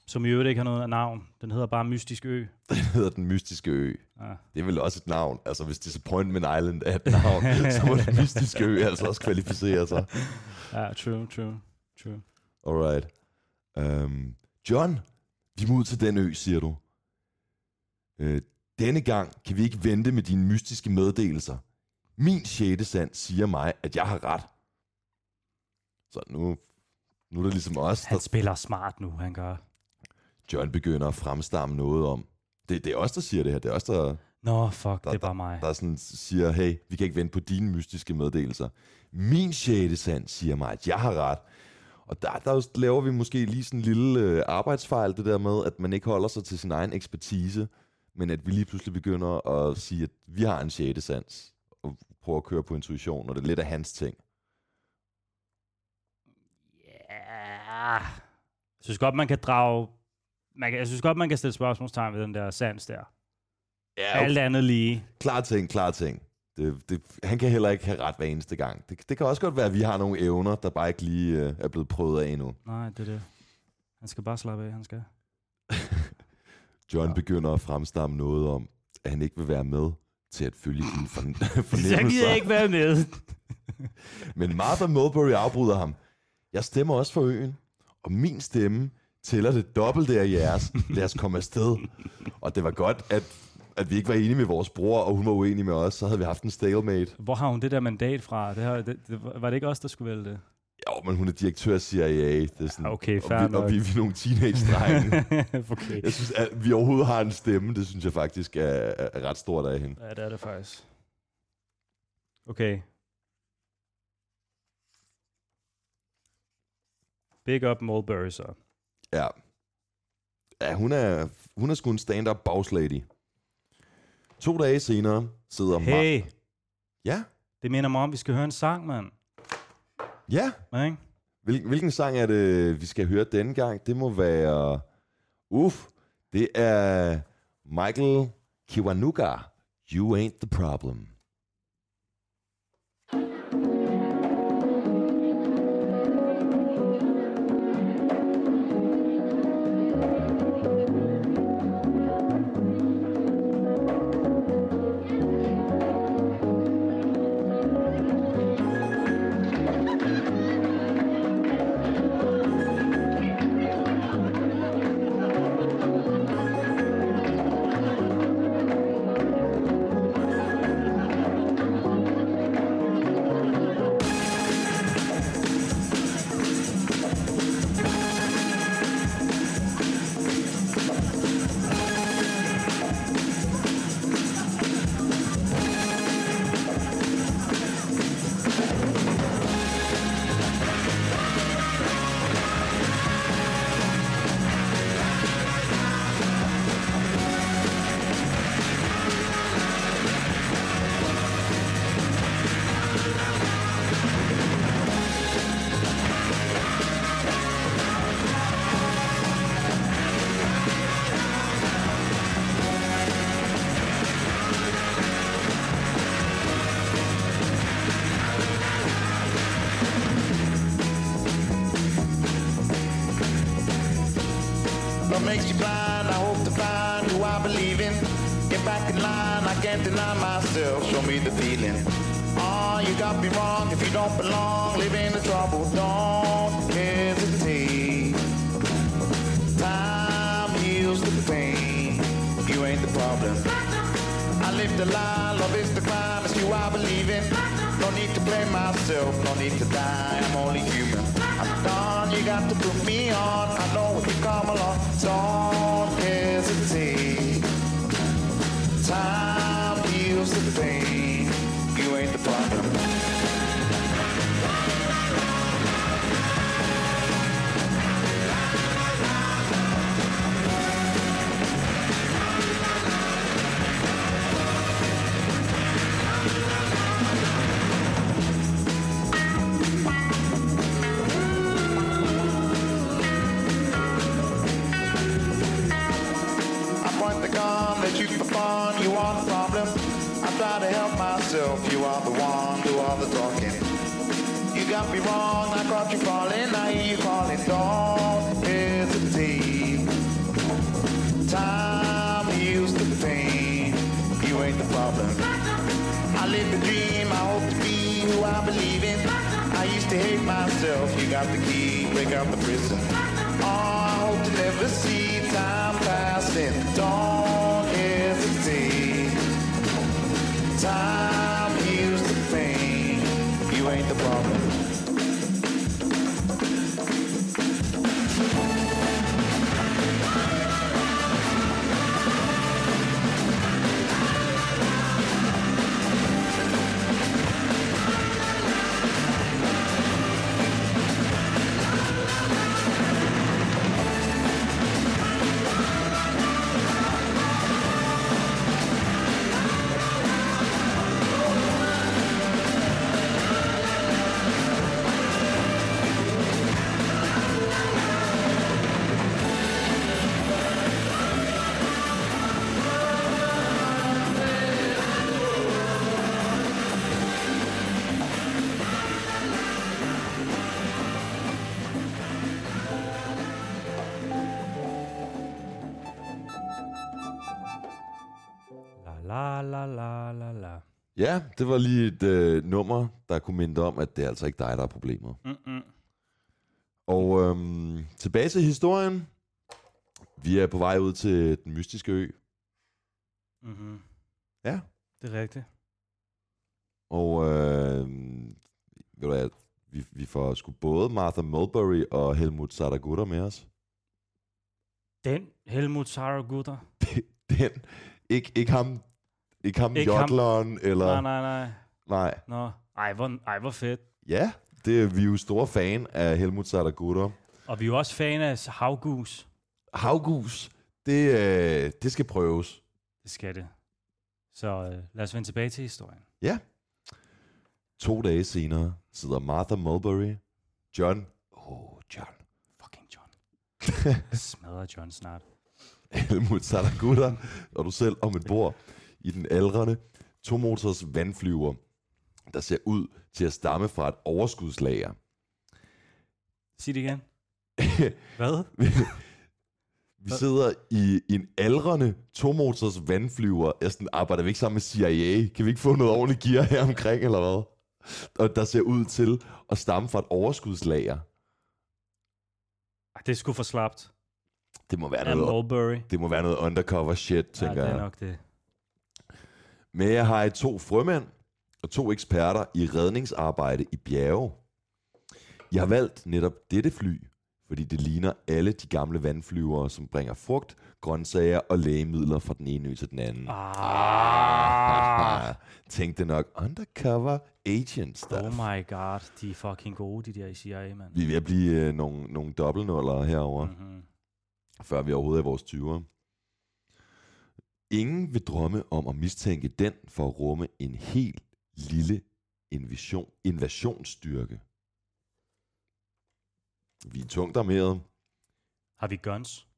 Som i øvrigt ikke har noget navn. Den hedder bare Mystisk Ø. Den hedder den mystiske ø. Ja. Det er vel også et navn. Altså, hvis Disappointment Island er et navn, så må den mystiske ø altså også kvalificere sig. ja, true, true, true. Alright. Um, John, vi må ud til den ø, siger du. Uh, denne gang kan vi ikke vente med dine mystiske meddelelser. Min sjette sand siger mig, at jeg har ret. Så nu, nu er det ligesom os, Han der spiller smart nu, han gør. John begynder at fremstamme noget om. Det, det er os, der siger det her. Det er os, der, Nå, fuck, Der- det er bare mig. der sådan siger, hey, vi kan ikke vente på dine mystiske meddelelser. Min sjette sand siger mig, at jeg har ret. Og der, der laver vi måske lige sådan en lille øh, arbejdsfejl, det der med, at man ikke holder sig til sin egen ekspertise, men at vi lige pludselig begynder at sige, at vi har en sjette sans, og prøver at køre på intuition, og det er lidt af hans ting. Ja. Jeg synes godt, man kan drage... Man kan, jeg synes godt, man kan stille spørgsmålstegn ved den der sans der. Ja, Alt andet lige. Klar ting, klar ting. Det, det, han kan heller ikke have ret hver eneste gang. Det, det kan også godt være, at vi har nogle evner, der bare ikke lige øh, er blevet prøvet af endnu. Nej, det er det. Han skal bare slappe af, han skal. John begynder at fremstamme noget om, at han ikke vil være med til at følge dine forn- Jeg fornemmelser. gider ikke være med. Men Martha Mulberry afbryder ham. Jeg stemmer også for øen, og min stemme tæller det dobbelte af jeres. Lad os komme afsted. Og det var godt, at, at vi ikke var enige med vores bror, og hun var uenig med os, så havde vi haft en stalemate. Hvor har hun det der mandat fra? Det her, det, det, var det ikke os, der skulle vælge det? Jo, men hun er direktør af CIA. Det er sådan, ah, okay, fair og vi, nok. Og vi, vi er nogle teenage-drenge. okay. Jeg synes, at vi overhovedet har en stemme. Det synes jeg faktisk er, er ret stort af hende. Ja, det er det faktisk. Okay. Big up Mulberry, så. Ja. Ja, hun er, hun er sgu en stand-up boss lady. To dage senere sidder Hey, Mar- Ja, det minder mig om, at vi skal høre en sang, mand. ja. Ja, hvilken sang er det, vi skal høre denne gang? Det må være... Uff, det er Michael Kiwanuka. You ain't the problem. la la la la la. Ja, det var lige et øh, nummer, der kunne minde om, at det er altså ikke dig, der er problemet. Mm-mm. Og øhm, tilbage til historien. Vi er på vej ud til den mystiske ø. Mm-hmm. Ja. Det er rigtigt. Og øh, ved du hvad, vi, vi får sgu både Martha Mulberry og Helmut Saragutta med os. Den Helmut Saragutta? Den. Ikke, ikke ham, ikke ham ikke jodleren, ham. eller... Nej, nej, nej. Nej. Nå. Ej, hvor, ej, hvor fedt. Ja, det, er vi er jo store fan af Helmut Sardagutter. Og vi er jo også fan af havgus. Havgus, det, øh, det skal prøves. Det skal det. Så øh, lad os vende tilbage til historien. Ja. To dage senere sidder Martha Mulberry, John... Oh, John. Fucking John. Jeg smadrer John snart. Helmut Sardagutter og du selv om et bord i den aldrende tomotors vandflyver, der ser ud til at stamme fra et overskudslager. Sig det igen. Hvad? Vi sidder i en aldrende tomotors vandflyver. Jeg sådan, arbejder vi ikke sammen med CIA? Kan vi ikke få noget ordentligt gear her omkring, eller hvad? Og der ser ud til at stamme fra et overskudslager. Det er sgu for slapt. Det må være Ja, noget, Mulberry. det må være noget undercover shit, Ja, tænker det er jeg. nok det. Men jeg har to frømænd og to eksperter i redningsarbejde i bjerge. Jeg har valgt netop dette fly, fordi det ligner alle de gamle vandflyvere, som bringer frugt, grøntsager og lægemidler fra den ene ø til den anden. Ah. Tænkte nok, undercover agent stuff. Oh my god, de er fucking gode, de der i CIA, mand. Vi er ved at blive øh, nogle, nogle dobbeltnuller herover, mm. Mm-hmm. før vi overhovedet er i vores 20'ere. Ingen vil drømme om at mistænke den for at rumme en helt lille invasion, invasionsstyrke. Vi er tungt armeret. Har vi guns?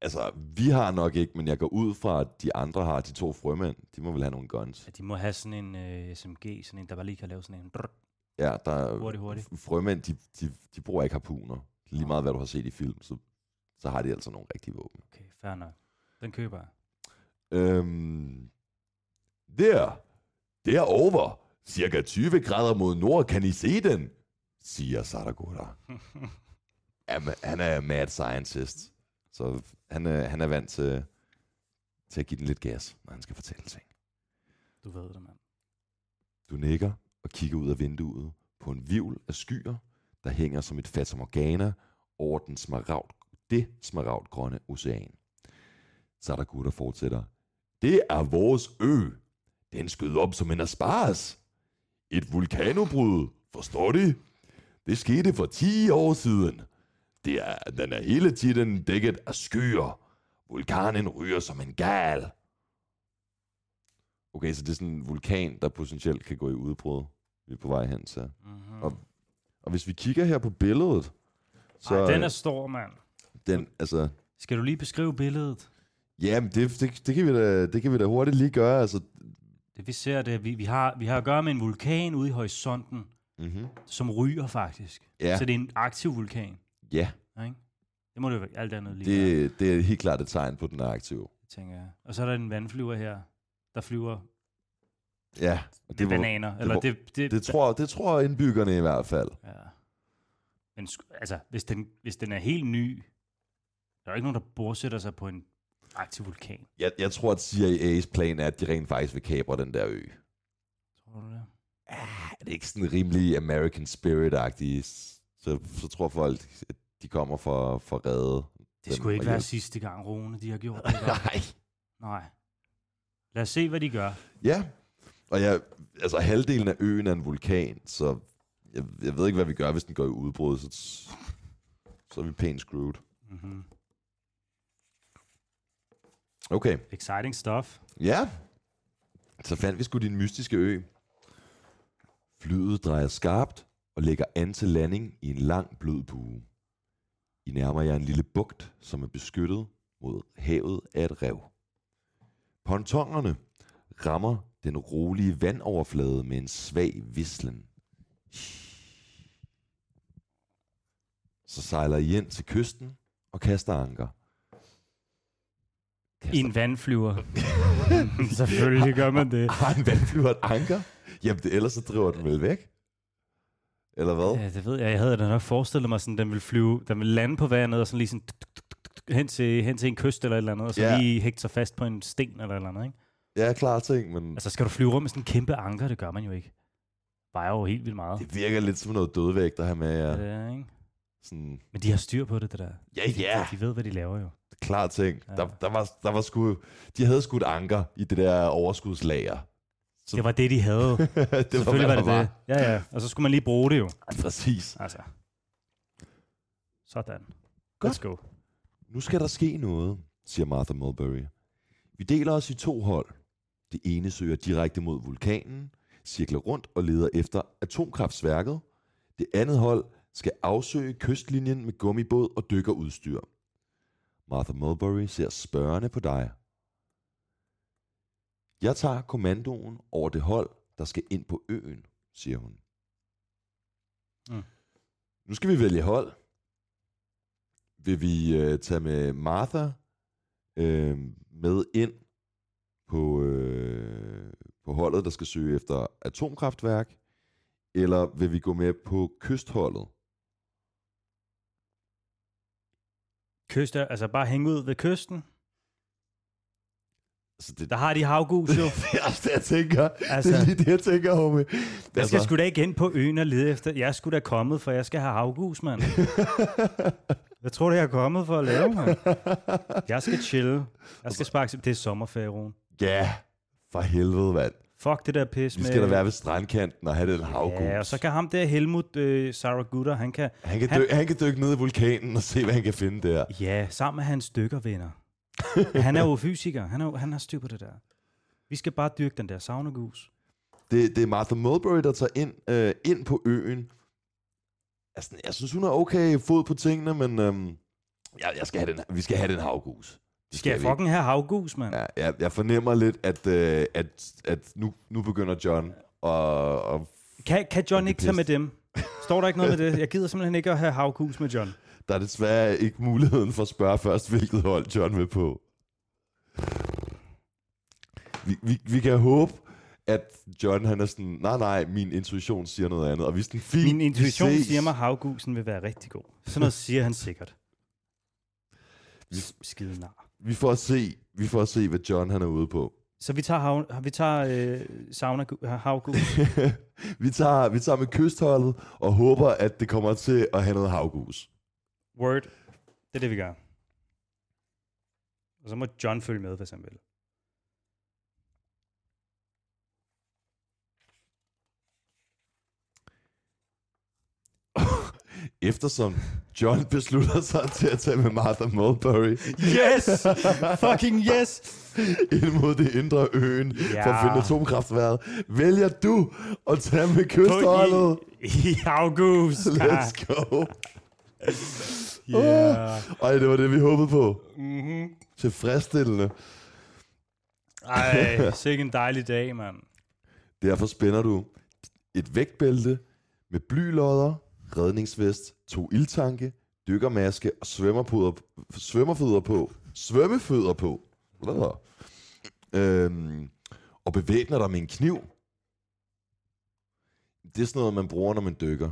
Altså, vi har nok ikke, men jeg går ud fra, at de andre har, de to frømænd. De må vel have nogle guns. Ja, de må have sådan en uh, SMG, sådan en, der bare lige kan lave sådan en... Brrr. Ja, der er Hurtigt, hurtigt. frømænd, de, de, de bruger ikke harpuner. Lige meget, hvad du har set i film, så, så har de altså nogle rigtige våben. Okay, fair nok. Den køber jeg. Øhm, der, derovre, cirka 20 grader mod nord, kan I se den, siger Saragota. Jamen, han er mad scientist, så han er, han er vant til, til at give den lidt gas, når han skal fortælle ting. Du ved det, mand. Du nikker og kigger ud af vinduet på en vivl af skyer, der hænger som et fatamorgana over den smaragd, det smaragdgrønne ocean. Saragutta fortsætter. Det er vores ø. Den skød op som en asparas. Et vulkanudbrud, forstår de? Det skete for 10 år siden. Det er, den er hele tiden dækket af skyer. Vulkanen ryger som en gal. Okay, så det er sådan en vulkan, der potentielt kan gå i udbrud. Vi er på vej hen til. Mm-hmm. Og, og hvis vi kigger her på billedet, så Ej, den er stor, mand. den altså, Skal du lige beskrive billedet? Jamen det, det, det, kan vi da, det kan vi da hurtigt lige gøre. Altså, Det vi ser, det vi, vi, har, vi har at gøre med en vulkan ude i horisonten, mm-hmm. som ryger faktisk. Ja, Så det er en aktiv vulkan. ja Ikke? Det må det jo være alt andet lige være, det, det er helt klart et tegn på, at den er aktiv. tænker jeg. Og så er der en vandflyver her, der flyver Ja, og det det, var, bananer. Eller var- det, det, det, tror, det tror indbyggerne i hvert fald. Ja. Men altså, hvis den, hvis den er helt ny, der er jo ikke nogen, der bosætter sig på en aktiv vulkan. Jeg, jeg tror, at CIA's plan er, at de rent faktisk vil kapre den der ø. Tror du det? Er det ikke sådan rimelig American Spirit-agtigt? Så, så tror folk, at de kommer for, for at redde. Det skulle ikke være sidste gang, Rune, de har gjort det. Nej. Nej. Lad os se, hvad de gør. Ja, og jeg, altså halvdelen af øen er en vulkan, så jeg, jeg ved ikke, hvad vi gør, hvis den går i udbrud, så, så er vi pænt screwed. Mm-hmm. Okay, Exciting stuff. ja. Så fandt vi sgu din mystiske ø. Flyet drejer skarpt og lægger an til landing i en lang blød bue. I nærmer jer en lille bugt, som er beskyttet mod havet af et rev. Pontongerne rammer den rolige vandoverflade med en svag vislen. Så sejler I ind til kysten og kaster anker. I en vandflyver. Selvfølgelig gør man det. Har en vandflyver et anker? Jamen, det, ellers så driver den vel væk. Eller hvad? Ja, det ved jeg. Jeg havde da nok forestillet mig, sådan, den ville flyve, den ville lande på vandet, og sådan lige sådan hen, til, hen til en kyst eller et eller andet, og så Ja. lige hægte sig fast på en sten eller et eller andet, ikke? Ja, klar ting, men Altså, skal du flyve rundt med sådan en kæmpe anker? Det gør man jo ikke. Vejer jo helt vildt meget. det virker lidt som noget dødvægt at have med. Ja. Ja. Ikke? Sådan, Men de har styr på det, det der. ja, ja, De ved, hvad de laver jo. Klar ting. Ja. Der, der, var, der var sgu, de havde sgu et anker i det der overskudslager. Så- Det var det, de havde. det Selvfølgelig var hvad det det. Ja, ja. Og så skulle man lige bruge det jo. Præcis. Altså. Sådan. Godt. Let's go. Nu skal der ske noget, siger Martha Mulberry. Vi deler os i to hold. Det ene søger direkte mod vulkanen, cirkler rundt og leder efter atomkraftsværket. Det andet hold skal afsøge kystlinjen med gummibåd og dykkerudstyr. Martha Mulberry ser spørgende på dig. Jeg tager kommandoen over det hold, der skal ind på øen, siger hun. Mm. Nu skal vi vælge hold. Vil vi øh, tage med Martha øh, med ind på, øh, på holdet, der skal søge efter atomkraftværk, eller vil vi gå med på kystholdet? Kyst, altså bare hænge ud ved kysten. Altså, det, Der har de havgus jo. det er også det, jeg tænker. Altså, Altså- det er lige det, jeg tænker, homie. Jeg skal sgu da ikke ind på øen og lede efter. Jeg skulle da kommet, for jeg skal have havgus, mand. Hvad tror du, jeg er kommet for at lave, mand? Jeg skal chille. Jeg skal sparke... Det er sommerferie, Rune. Ja, for helvede, mand. Fuck det der pis Vi med... skal da være ved strandkanten og have den havgus. Ja, og så kan ham der Helmut øh, Sarah Gutter, han kan... han, kan han- dykke, han kan dykke ned i vulkanen og se, hvad han kan finde der. Ja, sammen med hans dykkervenner. han er jo fysiker. Han, er jo, han har styr på det der. Vi skal bare dyrke den der saunagus. Det, det er Martha Mulberry, der tager ind, øh, ind på øen. Altså, jeg synes, hun er okay fod på tingene, men øhm, jeg, jeg skal have den, vi skal have den havgus. Det Skal jeg vi. fucking have havgus, mand? Ja, jeg, jeg fornemmer lidt, at, øh, at, at nu, nu begynder John og, og Kan, kan John er ikke tage med dem? Står der ikke noget med det? Jeg gider simpelthen ikke at have havgus med John. der er desværre ikke muligheden for at spørge først, hvilket hold John vil på. Vi, vi, vi kan håbe, at John han er sådan, nej nej, min intuition siger noget andet. Og vi er sådan, fint, Min vi intuition ses." siger mig, at havgusen vil være rigtig god. Sådan noget siger han sikkert. S- Skide nar. Vi får at se, vi får at se, hvad John han er ude på. Så vi tager, hav, vi tager øh, sauna, havgus. vi, tager, vi tager med kystholdet og håber, at det kommer til at have noget havgus. Word. Det er det, vi gør. Og så må John følge med, hvis han Eftersom John beslutter sig til at tage med Martha Mulberry Yes! Fucking yes! ind mod det indre øen ja. for at finde atomkraftværket, vælger du at tage med kystholdet. I, I havgus. Let's go. Yeah. Ej, det var det, vi håbede på. Mm-hmm. Tilfredsstillende. Ej, sikke en dejlig dag, mand. Derfor spænder du et vægtbælte med blylodder, redningsvest, to ildtanke, dykkermaske og svømmerpuder, svømmerfødder på. Svømmefødder på. Hvad? Øhm, og bevæbner dig med en kniv. Det er sådan noget, man bruger, når man dykker.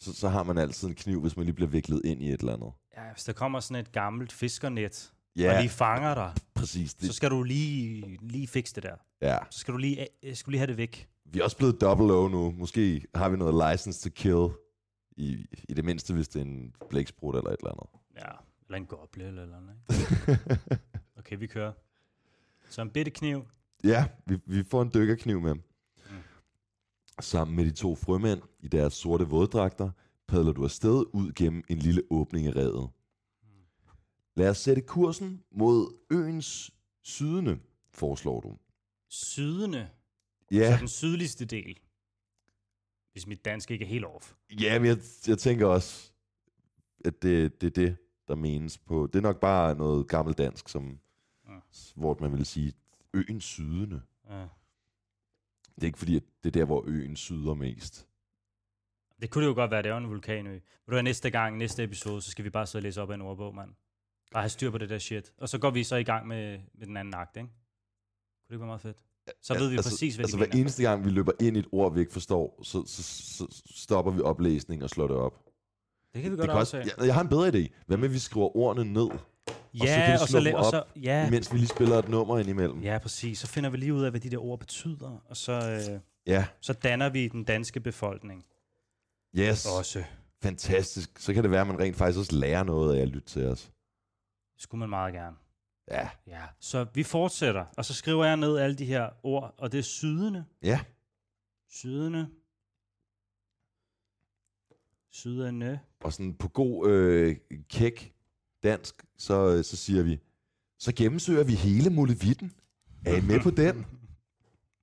Så, så har man altid en kniv, hvis man lige bliver viklet ind i et eller andet. Ja, hvis der kommer sådan et gammelt fiskernet, Ja, og de fanger dig, præcis. så Det, skal du lige, lige fikse det der. ja. Så skal du lige, øh, skal du lige have det væk. Vi er også blevet double O nu. Måske har vi noget license to kill. I, I det mindste, hvis det er en blæksprut eller et eller andet. Ja, eller en goble eller noget. Ikke? Okay, vi kører. Så en bitte kniv. Ja, vi, vi får en dykkerkniv med. Sammen med de to frømænd i deres sorte våddragter, padler du afsted ud gennem en lille åbning i revet. Lad os sætte kursen mod øens sydende, foreslår du. Sydende. Ja, Så den sydligste del. Hvis mit dansk ikke er helt off. ja men jeg, jeg tænker også, at det, det er det, der menes på. Det er nok bare noget gammeldansk, som, Ja. hvor man vil sige øens sydende. Ja. Det er ikke fordi, at det er der, hvor øen syder mest. Det kunne det jo godt være, det er en vulkanø. Vil du have næste gang, næste episode, så skal vi bare sidde og læse op af en ordbog, mand. Bare have styr på det der shit. Og så går vi så i gang med, med den anden akt, ikke? Kunne det ikke være meget fedt? Så ved vi altså, præcis, hvad altså de hver mener. eneste gang, vi løber ind i et ord, vi ikke forstår, så, så, så stopper vi oplæsningen og slår det op. Det kan vi Det godt kan også, jeg, jeg har en bedre idé. Hvad med, at vi skriver ordene ned, Ja, og så kan vi slå la- dem og så, op, ja, imens vi lige spiller et nummer indimellem? ja, præcis. Så finder vi lige ud af, hvad de der ord betyder, og så, øh, ja. så danner vi den danske befolkning Yes. også. Fantastisk. Så kan det være, at man rent faktisk også lærer noget af at lytte til os. Det skulle man meget gerne. Ja. Ja. Så vi fortsætter, og så skriver jeg ned alle de her ord, og det er sydende, Ja. sydende, sydende, Og sådan på god øh, kæk dansk, så, øh, så siger vi, så gennemsøger vi hele Molevitten. Er I med på den?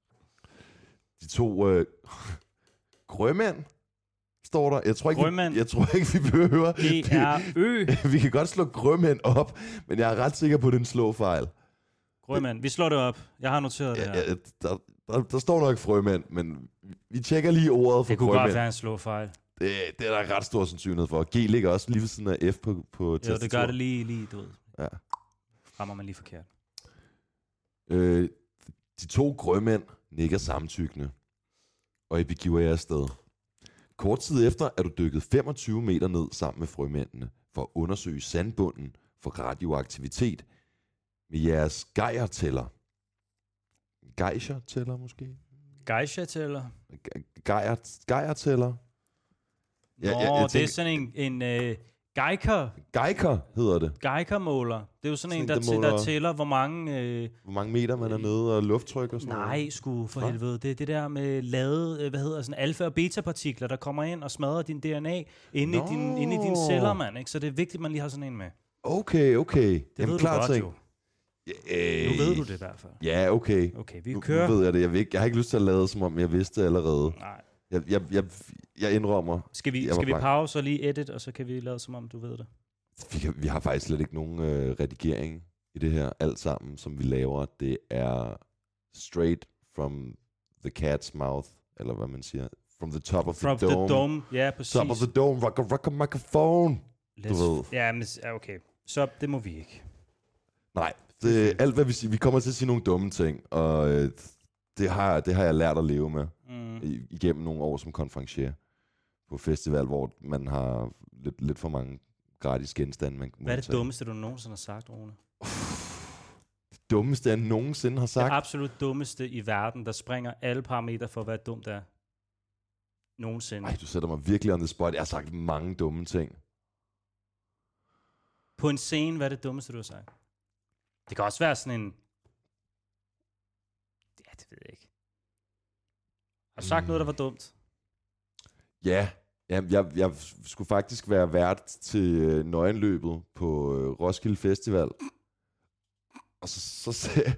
De to øh, grømænd, står der. Jeg tror ikke, Grømænd. Vi, jeg tror ikke, vi behøver... G-R-Ø. vi kan godt slå grømænd op, men jeg er ret sikker på, at det er en slåfejl. Grønmand. Vi slår det op. Jeg har noteret det her. Ja, ja, der, der, der står nok frømænd, men vi tjekker lige ordet for det kunne godt frømænd. være en slåfejl. Det, det er der ret stor sandsynlighed for. G ligger også lige ved siden af F på, på tastaturet. det gør det lige, lige du ved. Ja. Rammer man lige forkert. Øh, de to grømænd nikker samtykkende, og I begiver jer afsted. Kort tid efter er du dykket 25 meter ned sammen med frømændene for at undersøge sandbunden for radioaktivitet med jeres gejertæller. Geisha-tæller måske? Geisha-tæller. Ge- Gejer, gejertæller? Nå, Ja, ja, jeg det er tænker- sådan en, en uh, Geiger, Geiker hedder det. Geiger-måler. Det er jo sådan, Sådan en, der, en, der måler- tæller, hvor mange... Øh, Hvor mange meter man er nede, og lufttryk og sådan noget. nej, sgu for Hva? helvede. Det er det der med lavet, øh, hvad hedder sådan alfa- og beta-partikler, der kommer ind og smadrer din DNA inde, i, din, inde i dine celler, mand. Ikke? Så det er vigtigt, at man lige har sådan en med. Okay, okay. Det ved du klar godt ting. jo. Øh, Nu ved du det i hvert fald. Ja, okay. Okay, vi Nu, kører. nu ved jeg det. Jeg, ikke, jeg har ikke lyst til at lade, som om jeg vidste allerede. Nej. Jeg, jeg, jeg, jeg indrømmer, Skal vi, Jeg skal vi pause og lige edit, og så kan vi lade som om, du ved det. vi, kan, vi har faktisk slet ikke nogen øh, redigering i det her. Alt sammen, som vi laver, det er straight from the cat's mouth, eller hvad man siger. From the top of From the dome. the dome. Ja, præcis. Top of the dome. Rock a, rock a microphone. Let's- du ved. Ja, men okay. Så det må vi ikke. Nej, det, alt hvad vi siger, vi kommer til at sige nogle dumme ting, og øh, det, har, det har jeg lært at leve med Mm. igennem nogle år som konferencier på festival, hvor man har lidt, lidt for mange gratis genstande, man Hvad er det tage. dummeste, du nogensinde har sagt, Rune? Det dummeste, jeg nogensinde har Det sagt? absolut dummeste i verden, der springer alle parametre for, hvad dumt er. Nogensinde. Ej, du sætter mig virkelig on the spot. Jeg har sagt mange dumme ting. På en scene, hvad er det dummeste, du har sagt? Det kan også være sådan en... Ja, det ved jeg ikke. Har du sagt Mm. noget, der var dumt? Ja, ja jeg, jeg skulle faktisk være vært til øh, nøgenløbet på øh, Roskilde Festival. Og så, så, sag,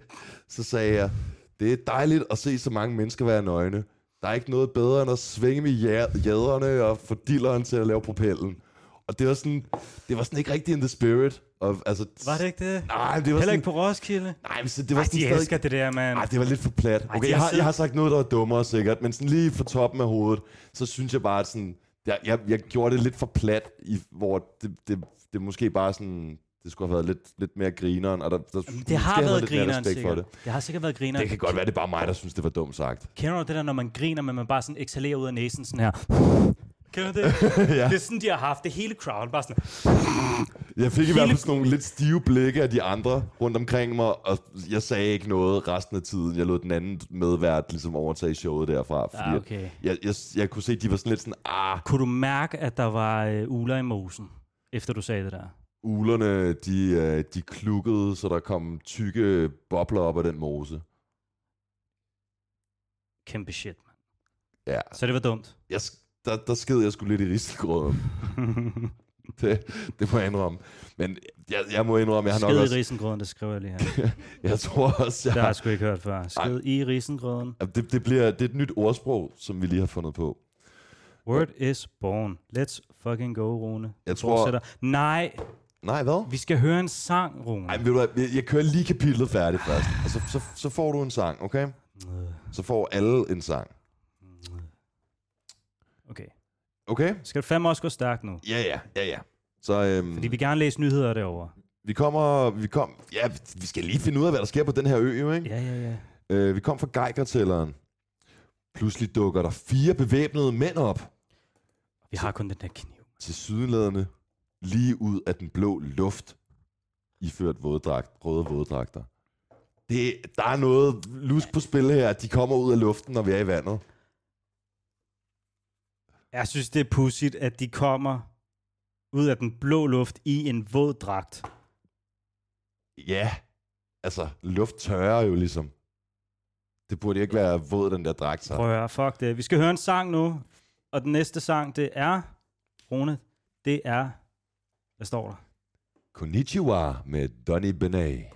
så sagde jeg, det er dejligt at se så mange mennesker være nøgne. Der er ikke noget bedre end at svinge med jæderne og få dilleren til at lave propellen. Og det var sådan, det var sådan ikke rigtig in the spirit. Og, altså, Var det ikke det? Nej, det var Heller sådan, ikke på Roskilde? nej, men så det var Ej, sådan de stadig, elsker det der, mand. Nej, det var lidt for plat. Okay, jeg har jeg har sagt noget, der var dummere sikkert, men sådan lige for toppen af hovedet, så synes jeg bare, at sådan, jeg, jeg, jeg gjorde det lidt for plat, i, hvor det, det, det måske bare sådan, det skulle have været lidt, lidt mere grineren, og der, der Det har været lidt mere grineren, respekt for det. Det har sikkert været grineren. Det kan godt være, det er bare mig, der synes, det var dumt sagt. Kender du det der, når man griner, men man bare sådan exhalerer ud af næsen sådan her? Kender du det? ja. Det er sådan, de har haft det hele crowd. Bare sådan, Jeg fik i hvert fald sådan nogle lidt stive blikke af de andre rundt omkring mig, og jeg sagde ikke noget resten af tiden. Jeg lod den anden medvært ligesom overtage showet derfra, fordi ah, okay. jeg, jeg, jeg kunne se, at de var sådan lidt sådan, ah, Kunne du mærke, at der var øh, uler i mosen, efter du sagde det der? Ulerne, de, øh, de klukkede, så der kom tykke bobler op af den mose. Kæmpe shit, mand. Ja, Så det var dumt. jeg, der, der sked jeg skulle lidt i risengrøden. det, det må jeg indrømme. Men jeg, jeg må indrømme, jeg har nok Skid i også... risengrøden, det skriver jeg lige her. Jeg tror også, Det har jeg, jeg sgu ikke hørt før. Skid i risengrøden. det, det, bliver, det er et nyt ordsprog, som vi lige har fundet på. Word is born. Let's fucking go, Rune. Jeg tror... Fortsætter. Nej, Nej, hvad? vi skal høre en sang, Rune. Ej, ved du hvad, jeg, jeg kører lige kapitlet færdigt først. Og så, så, så får du en sang, okay? Så får alle en sang. Okay. Okay? Skal det fandme også gå stærkt nu? Ja, ja, ja, ja. Så øhm, Fordi vi gerne læse nyheder derovre. vi kommer... Vi kom, ja, vi skal lige finde ud af, hvad der sker på den her ø, jo, ikke? Ja, ja, ja. Øh, vi kom fra Geigertælleren. Pludselig dukker der fire bevæbnede mænd op Vi har kun den der kniv. til sydenladende lige ud af den blå luft, iført våddragt, røde våddragter. Det, der er noget lusk på spil her. De kommer ud af luften, når vi er i vandet. Jeg synes, det er pudsigt, at de kommer ud af den blå luft i en våd dragt. Ja, altså luft tørrer jo ligesom. Det burde ikke være våd, den der dragt sig. Prøv at høre, fuck det. Vi skal høre en sang nu, og den næste sang, det er, Rune, det er, hvad står der? Konnichiwa med Donny Benet.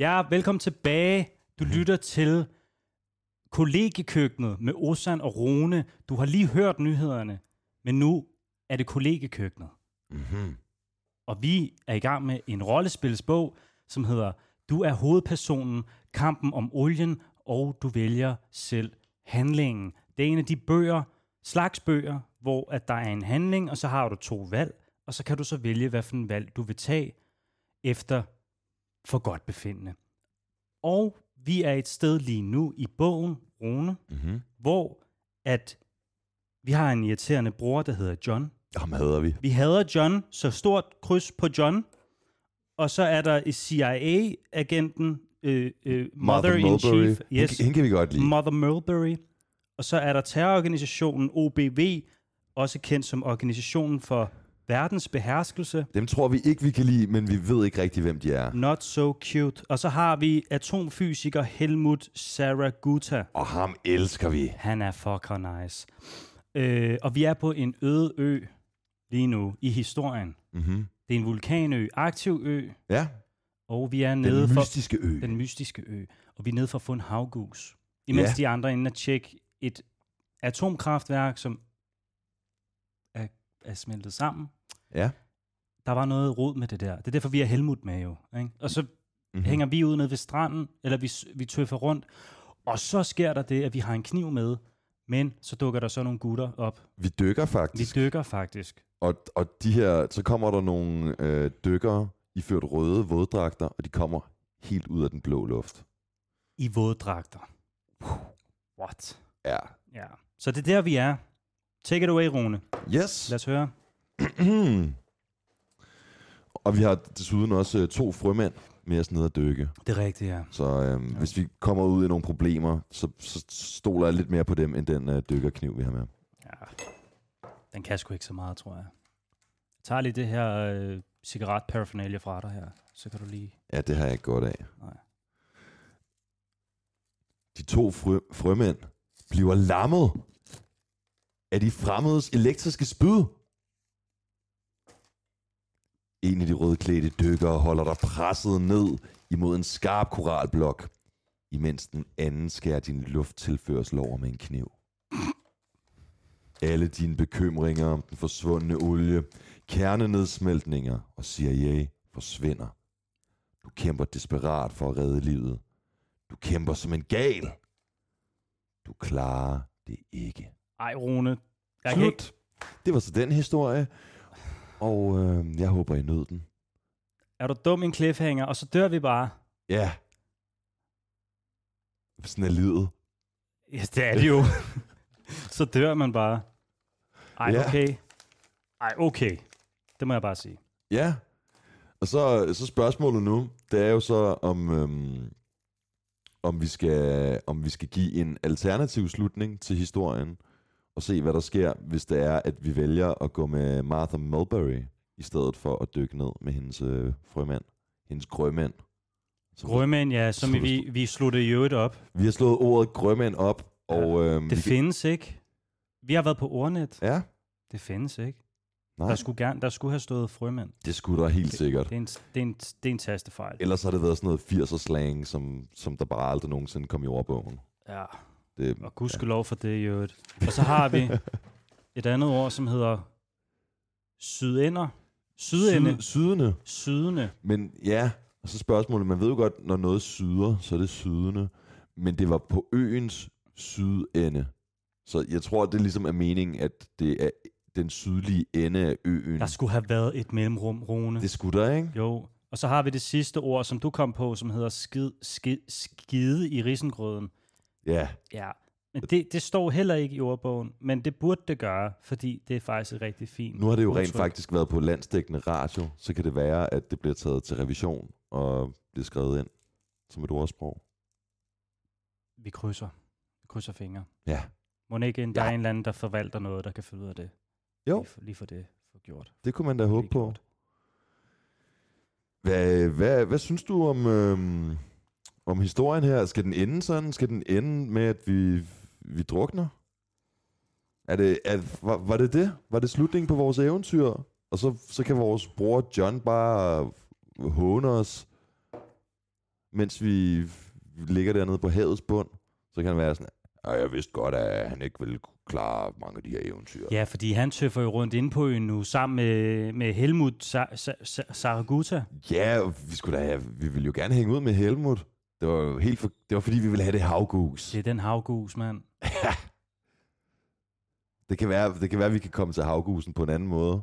Ja, velkommen tilbage. Du lytter til kollegekøkkenet med Osan og Rune. Du har lige hørt nyhederne, men nu er det kollegekøkkenet. Mm-hmm. Og vi er i gang med en rollespilsbog, som hedder Du er hovedpersonen, kampen om olien, og du vælger selv handlingen. Det er en af de bøger, slags bøger, hvor at der er en handling, og så har du to valg, og så kan du så vælge, hvad for en valg du vil tage efter for godt befindende. Og vi er et sted lige nu i bogen, Rune, Mm-hmm. hvor at vi har en irriterende bror, der hedder John. Ham hader vi. Vi hader John, så stort kryds på John. Og så er der CIA-agenten, øh, øh, Mother in Mulberry. Chief. Hende, hende kan vi godt lide. Mother Mulberry. Og så er der terrororganisationen OBV, også kendt som Organisationen for Verdens Beherskelse. Dem tror vi ikke, vi kan lide, men vi ved ikke rigtig, hvem de er. Not so cute. Og så har vi atomfysiker Helmut Saraguta. Og ham elsker vi. Han er fucker nice. Øh, og vi er på en øde ø lige nu i historien. Mm-hmm. Det er en vulkanø, aktiv ø, Ja, og vi er den nede for mystiske ø. den mystiske ø, og vi er nede for at få en havgus. Imens Ja. de andre er inde og tjekke et atomkraftværk, som er, er smeltet sammen. Ja. Der var noget rod med det der. Det er derfor, vi har Helmut med jo. Ikke? Og så Mhm. mm-hmm. hænger vi ud nede ved stranden, eller vi, vi tøffer rundt, og så sker der det, at vi har en kniv med, men så dukker der så nogle gutter op. Vi dykker Vi faktisk. dykker faktisk. Og, og de her, så kommer der nogle øh, dykkere, iført røde våddragter, og de kommer helt ud af den blå luft. I våddragter. What? Ja. Ja. Så det er der, vi er. Take it away, Rune. Yes. Lad os høre. og vi har desuden også øh, to frømænd med os nede at dykke. Det er rigtigt, ja. Så øhm, ja. hvis vi kommer ud i nogle problemer, så, så stoler jeg lidt mere på dem, end den øh, dykkerkniv, vi har med. ja. Den kan sgu ikke så meget, tror jeg. Jeg tager lige det her øh, cigaret paraphernalia fra dig her. Så kan du lige... Ja, det har jeg ikke godt af. Nej. De to frø, frømænd bliver lammet af de fremmedes elektriske spyd. En af de rødklædte dykkere holder dig presset ned imod en skarp koralblok, imens den anden skærer din lufttilførsel over med en kniv. Alle dine bekymringer om den forsvundne olie, kernenedsmeltninger og CIA forsvinder. Du kæmper desperat for at redde livet. Du kæmper som en gal. Du klarer det ikke. Ej, Rune. Jeg kan ikke... Slut. Det var så den historie. Og øh, jeg håber, I nød den. Er du dum en cliffhanger? Og så dør vi bare. Ja. Sådan er livet. Ja, det er det jo. så dør man bare. Ej, Ja. okay. Ej, okay. Det må jeg bare sige. Ja. Og så, så spørgsmålet nu, det er jo så, om, øhm, om, vi skal, om vi skal give en alternativ slutning til historien, og se, hvad der sker, hvis det er, at vi vælger at gå med Martha Mulberry, i stedet for at dykke ned med hendes øh, frømand, hendes grømænd. Som- Grømænd, ja, som vi, vi sluttede i øvrigt op. Vi har slået ordet grømænd op, og øhm, Det kan, findes ikke. Vi har været på ordnet. Ja, Det findes ikke. nej, Der skulle, gerne, der skulle have stået frømænd. det skulle der helt sikkert. Det er en, det er en, det er en tastefejl. Ellers har det været sådan noget 80'er slang, som, som der bare aldrig nogensinde kom i ordbogen. Ja, Det, og gudskelov for det i øvrigt. Og så har vi et andet ord, som hedder sydender. Sydende. Syd, sydende. Sydende. Men ja, og så spørgsmålet, man ved jo godt, når noget syder, så er det sydende. Men det var på øens sydende. Så jeg tror, det ligesom er meningen, at det er den sydlige ende af øen. Der skulle have været et mellemrum, Rune. Det skulle der, ikke? Jo. Og så har vi det sidste ord, som du kom på, som hedder skid, skid, skide i risengrøden. Ja, Ja. Men det, det står heller ikke i ordbogen, men det burde det gøre, fordi det er faktisk et rigtig fint nu har det jo rent udtryk. faktisk været på landsdækkende radio, så kan det være, at det bliver taget til revision og bliver skrevet ind som et ordsprog. Vi krydser. Vi krydser fingre. Ja. Må ikke en, der Ja. er en eller anden, der forvalter noget, der kan finde ud af det? Jo. Lige for, lige for det for gjort. Det kunne man da håbe på. gjort. Hvad, hvad, hvad synes du om, øhm, om historien her? Skal den ende sådan? Skal den ende med, at vi, vi drukner? Er det, er, var, var det det? Var det slutningen på vores eventyr? Og så, så kan vores bror John bare håne os, mens vi ligger dernede på havets bund. Så kan han være sådan, "Ja, jeg vidste godt, at han ikke ville klare mange af de her eventyr. Ja, fordi han tøffer jo rundt inde på øen nu, sammen med, med Helmut Sa- Sa- Sa- Saraguta. Ja, vi skulle da have, vi ville jo gerne hænge ud med Helmut. Det var helt for, det var fordi, vi ville have det havgus. Det er den havgus, mand. Det kan være, det kan være, at vi kan komme til havgusen på en anden måde.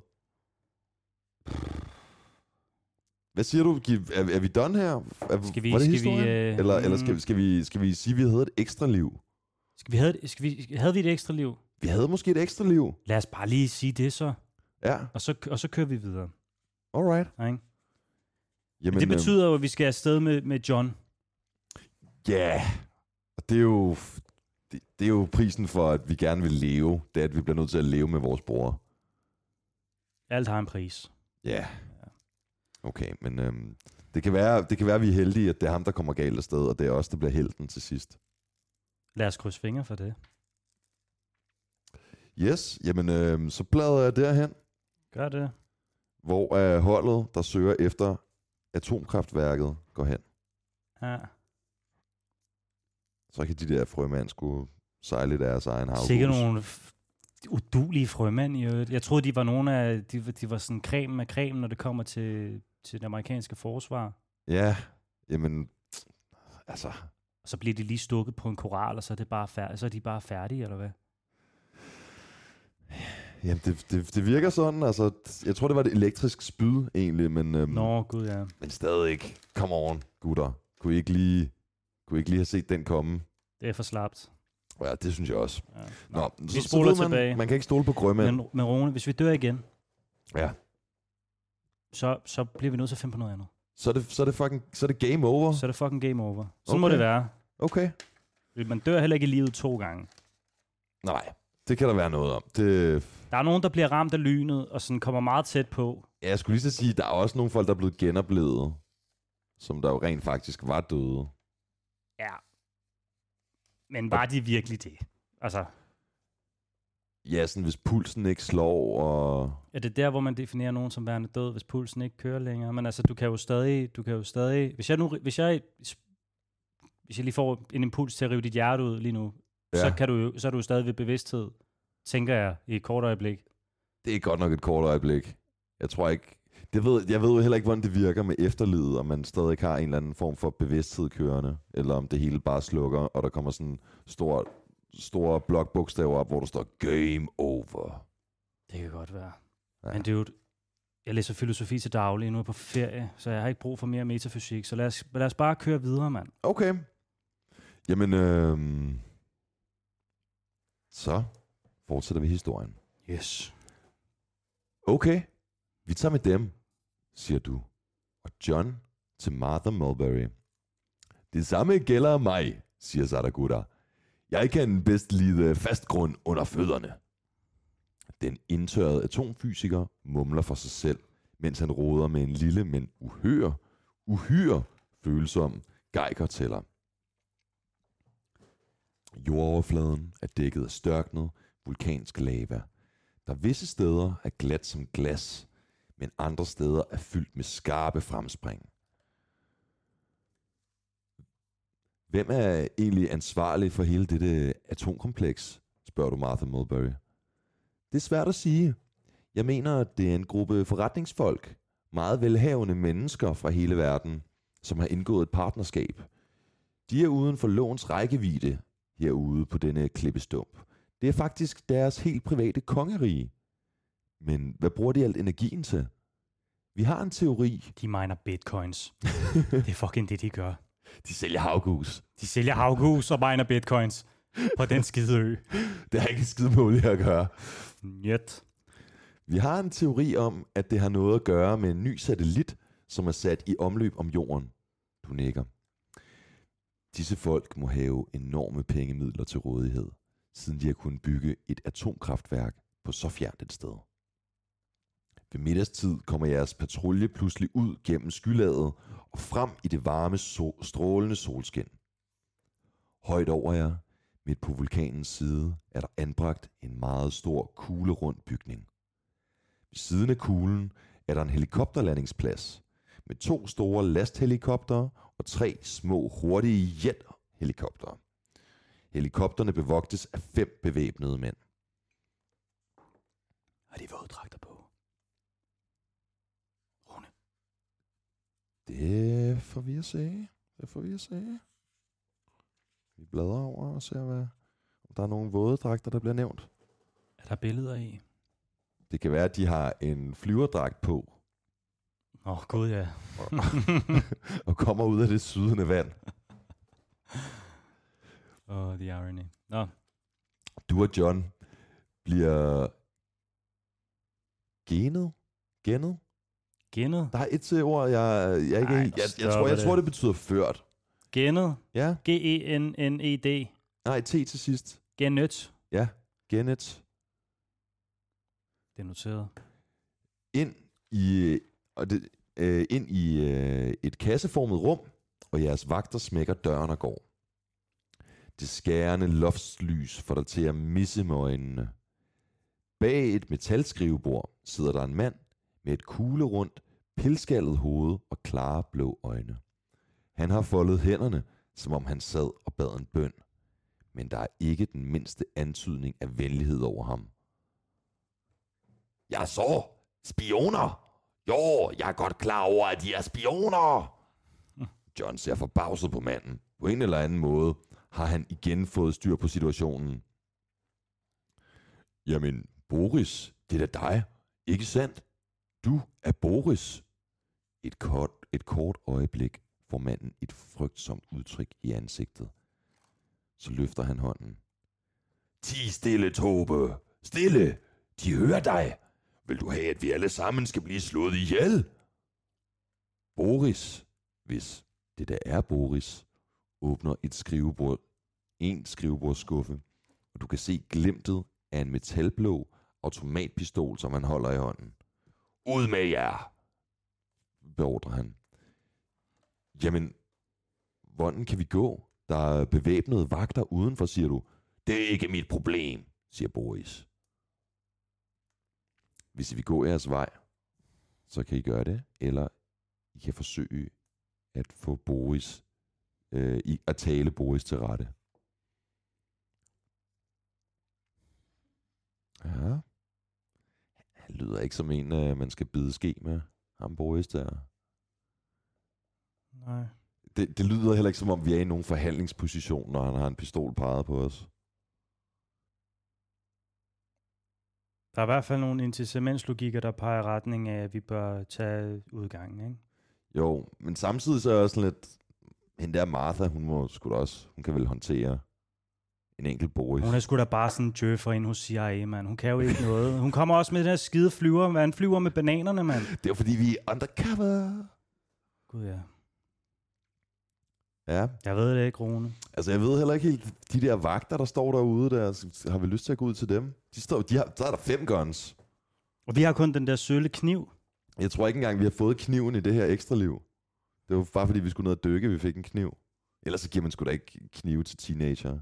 Hvad siger du? Er, er vi done her? Er, Skal vi- var det skal vi, øh, eller eller skal, mm. skal, vi, skal vi sige, at vi havde et ekstra liv? Skal vi have, skal vi, havde vi et ekstra liv? Vi havde måske et ekstra liv. Lad os bare lige sige det så, Ja, og så, og så kører vi videre. alright. Ikke? Jamen, Men det øhm, betyder jo, at vi skal afsted med, med John. Ja, og det er jo... Det, det er jo prisen for, at vi gerne vil leve. Det er, at vi bliver nødt til at leve med vores bror. Alt har en pris. Ja. Okay, men øhm, det, kan være, det kan være, at vi er heldige, at det er ham, der kommer galt afsted, og det er os, der bliver helten til sidst. Lad os krydse fingre for det. Yes, jamen øhm, så bladrer jeg derhen, Gør det. hvor er holdet, der søger efter atomkraftværket, går hen. Ja. Så kan de der frømænd skulle sejle deres egen havhus. Sikkert nogle udulige frømænd i øvrigt. Jeg troede, de var nogle af, de, de var sådan creme af creme, når det kommer til, til det amerikanske forsvar. Ja, jamen, altså, Og så bliver de lige stukket på en koral, og så er, det bare færdig, så er de bare færdige, eller hvad? jamen det, det, det virker sådan, altså, jeg tror, det var et elektrisk spyd egentlig, men, øhm, Nå, gud ja. men stadig ikke. Come on, gutter. Kunne I ikke lige, kunne ikke lige have set den komme? Det er for slapt. Ja, det synes jeg også. Ja. Nå, vi spoler ved man, tilbage. Man kan ikke stole på grønmænd. Men, men Rune, hvis vi dør igen, Ja. så, så bliver vi nødt til at finde på noget andet. Så er det, så er det fucking, så er det game over. Så er det fucking game over. Sådan må Okay. det være. Okay. Man dør heller ikke i livet to gange. Nej, det kan der være noget om. Det, Der er nogen, der bliver ramt af lynet, og sådan kommer meget tæt på. ja, jeg skulle lige så sige, der er også nogle folk, der er blevet genoplevet, som der jo rent faktisk var døde. Ja. Men var de virkelig det? Altså, Ja, sådan hvis pulsen ikke slår, og... er det der, hvor man definerer nogen som værende død, hvis pulsen ikke kører længere? Men altså, du kan jo stadig, du kan jo stadig, hvis jeg nu, hvis jeg, hvis jeg lige får en impuls til at rive dit hjerte ud lige nu, ja. så, kan du, så er du jo stadig ved bevidsthed, tænker jeg, i et kort øjeblik. Det er godt nok et kort øjeblik. Jeg tror ikke... Det ved, jeg ved jo heller ikke, hvordan det virker med efterlivet, om man stadig har en eller anden form for bevidsthed kørende, eller om det hele bare slukker, og der kommer sådan store, store blokbogstaver op, hvor der står Game Over. Det kan godt være. Ja. Men dude, jeg læser filosofi til daglig, nu er jeg på ferie, så jeg har ikke brug for mere metafysik, så lad os, lad os bare køre videre, mand. Okay. Jamen, øhm, så fortsætter vi historien. Yes. Okay, vi tager med dem, siger du. Og John til Martha Mulberry. Det samme gælder mig, siger Sadaguda. Jeg kan bedst lide fast grund under fødderne. Den indtørrede atomfysiker mumler for sig selv, mens han råder med en lille, men uhyre, uhyre følsom geigertæller. Jordoverfladen er dækket af størknet vulkansk lava, der visse steder er glat som glas, men andre steder er fyldt med skarpe fremspring. Hvem er egentlig ansvarlig for hele dette atomkompleks, spørger du Martha Mulberry. Det er svært at sige. Jeg mener, at det er en gruppe forretningsfolk, meget velhavende mennesker fra hele verden, som har indgået et partnerskab. De er uden for lovens rækkevidde herude på denne klippestump. Det er faktisk deres helt private kongerige. Men hvad bruger de alt energien til? Vi har en teori. De miner bitcoins. det er fucking det, de gør. De sælger havgus. De sælger havgus og miner bitcoins på den skide ø. Det har ikke en skid med olie at gøre. Njet. Vi har en teori om, at det har noget at gøre med en ny satellit, som er sat i omløb om jorden. Du nikker. Disse folk må have enorme pengemidler til rådighed, siden de har kunnet bygge et atomkraftværk på så fjernt et sted. Ved middagstid kommer jeres patrulje pludselig ud gennem skylaget og frem i det varme, so- strålende solskin. Højt over jer, midt på vulkanens side, er der anbragt en meget stor kuglerund bygning. Ved siden af kuglen er der en helikopterlandingsplads med to store lasthelikoptere og tre små hurtige jethelikoptere. Helikopterne bevogtes af fem bevæbnede mænd. Har de våddragter på? Rune. Det får vi at se. Det får vi at se. Vi bladrer over og ser, hvad, om der er nogle vådedragter, der bliver nævnt. Er der billeder i? Det kan være, at de har en flyverdragt på. Åh, oh, gud ja. og kommer ud af det sydende vand. Oh, the irony. Nå, Du og John bliver genet? Genet? Genet. Der er et til ord, jeg, jeg ikke Ej, jeg, jeg, stop tror, jeg det. tror, det betyder ført. Genet. Ja? E G-E-N-N-E-D. Nej, T til sidst. Genet. Ja, genet. Det er noteret. Ind i, og det, øh, ind i øh, et kasseformet rum, og jeres vagter smækker døren og går. Det skærende loftslys får dig til at misse med øjnene. Bag et metalskrivebord sidder der en mand med et kuglerundt, pilskaldet hoved og klare blå øjne. Han har foldet hænderne, som om han sad og bad en bøn. Men der er ikke den mindste antydning af venlighed over ham. Jeg så spioner. Jo, jeg er godt klar over, at de er spioner. John ser forbavset på manden. På en eller anden måde har han igen fået styr på situationen. Jamen, Boris, det er da dig. Ikke sandt? Du er Boris. Et kort, et kort øjeblik får manden et frygtsomt udtryk i ansigtet. Så løfter han hånden. Ti stille, Tobe. Stille. De hører dig. Vil du have, at vi alle sammen skal blive slået ihjel? Boris, hvis det der er Boris, åbner et skrivebord, en skrivebordsskuffe, og du kan se glimtet af en metalblå automatpistol, som han holder i hånden. Ud med jer, beordrer han. Jamen, hvordan kan vi gå? Der er bevæbnede vagter udenfor, siger du. Det er ikke mit problem, siger Boris. Hvis I vil gå jeres vej, så kan I gøre det, eller I kan forsøge at få Boris, øh, i, at tale Boris til rette. Ja. Han lyder ikke som en, øh, man skal bide ske med, ham Boris der. Nej. Det, det lyder heller ikke som om, vi er i nogen forhandlingsposition, når han har en pistol peget på os. Der er i hvert fald nogle incitamentslogikker, der peger i retning af, at vi bør tage udgangen, ikke? Jo, men samtidig så er jeg sådan lidt... Hende der Martha, hun må sgu da også... Hun kan vel håndtere en enkelt Boris. Hun er sgu da bare sådan en djøffer inde hos CIA, mand. Hun kan jo ikke noget. Hun kommer også med den her skide flyver. Man flyver med bananerne, mand. Det er fordi, vi er undercover. Gud ja. Ja, Jeg ved det ikke, Rune. altså jeg ved heller ikke helt... De der vagter, der står derude, der, s- har vi lyst til at gå ud til dem? De står, de har, der er der fem guns. Og vi har kun den der sølle kniv. Jeg tror ikke engang, vi har fået kniven i det her ekstra liv. Det var bare fordi, vi skulle ned og dykke, vi fik en kniv. Ellers så giver man sgu da ikke knive til teenager.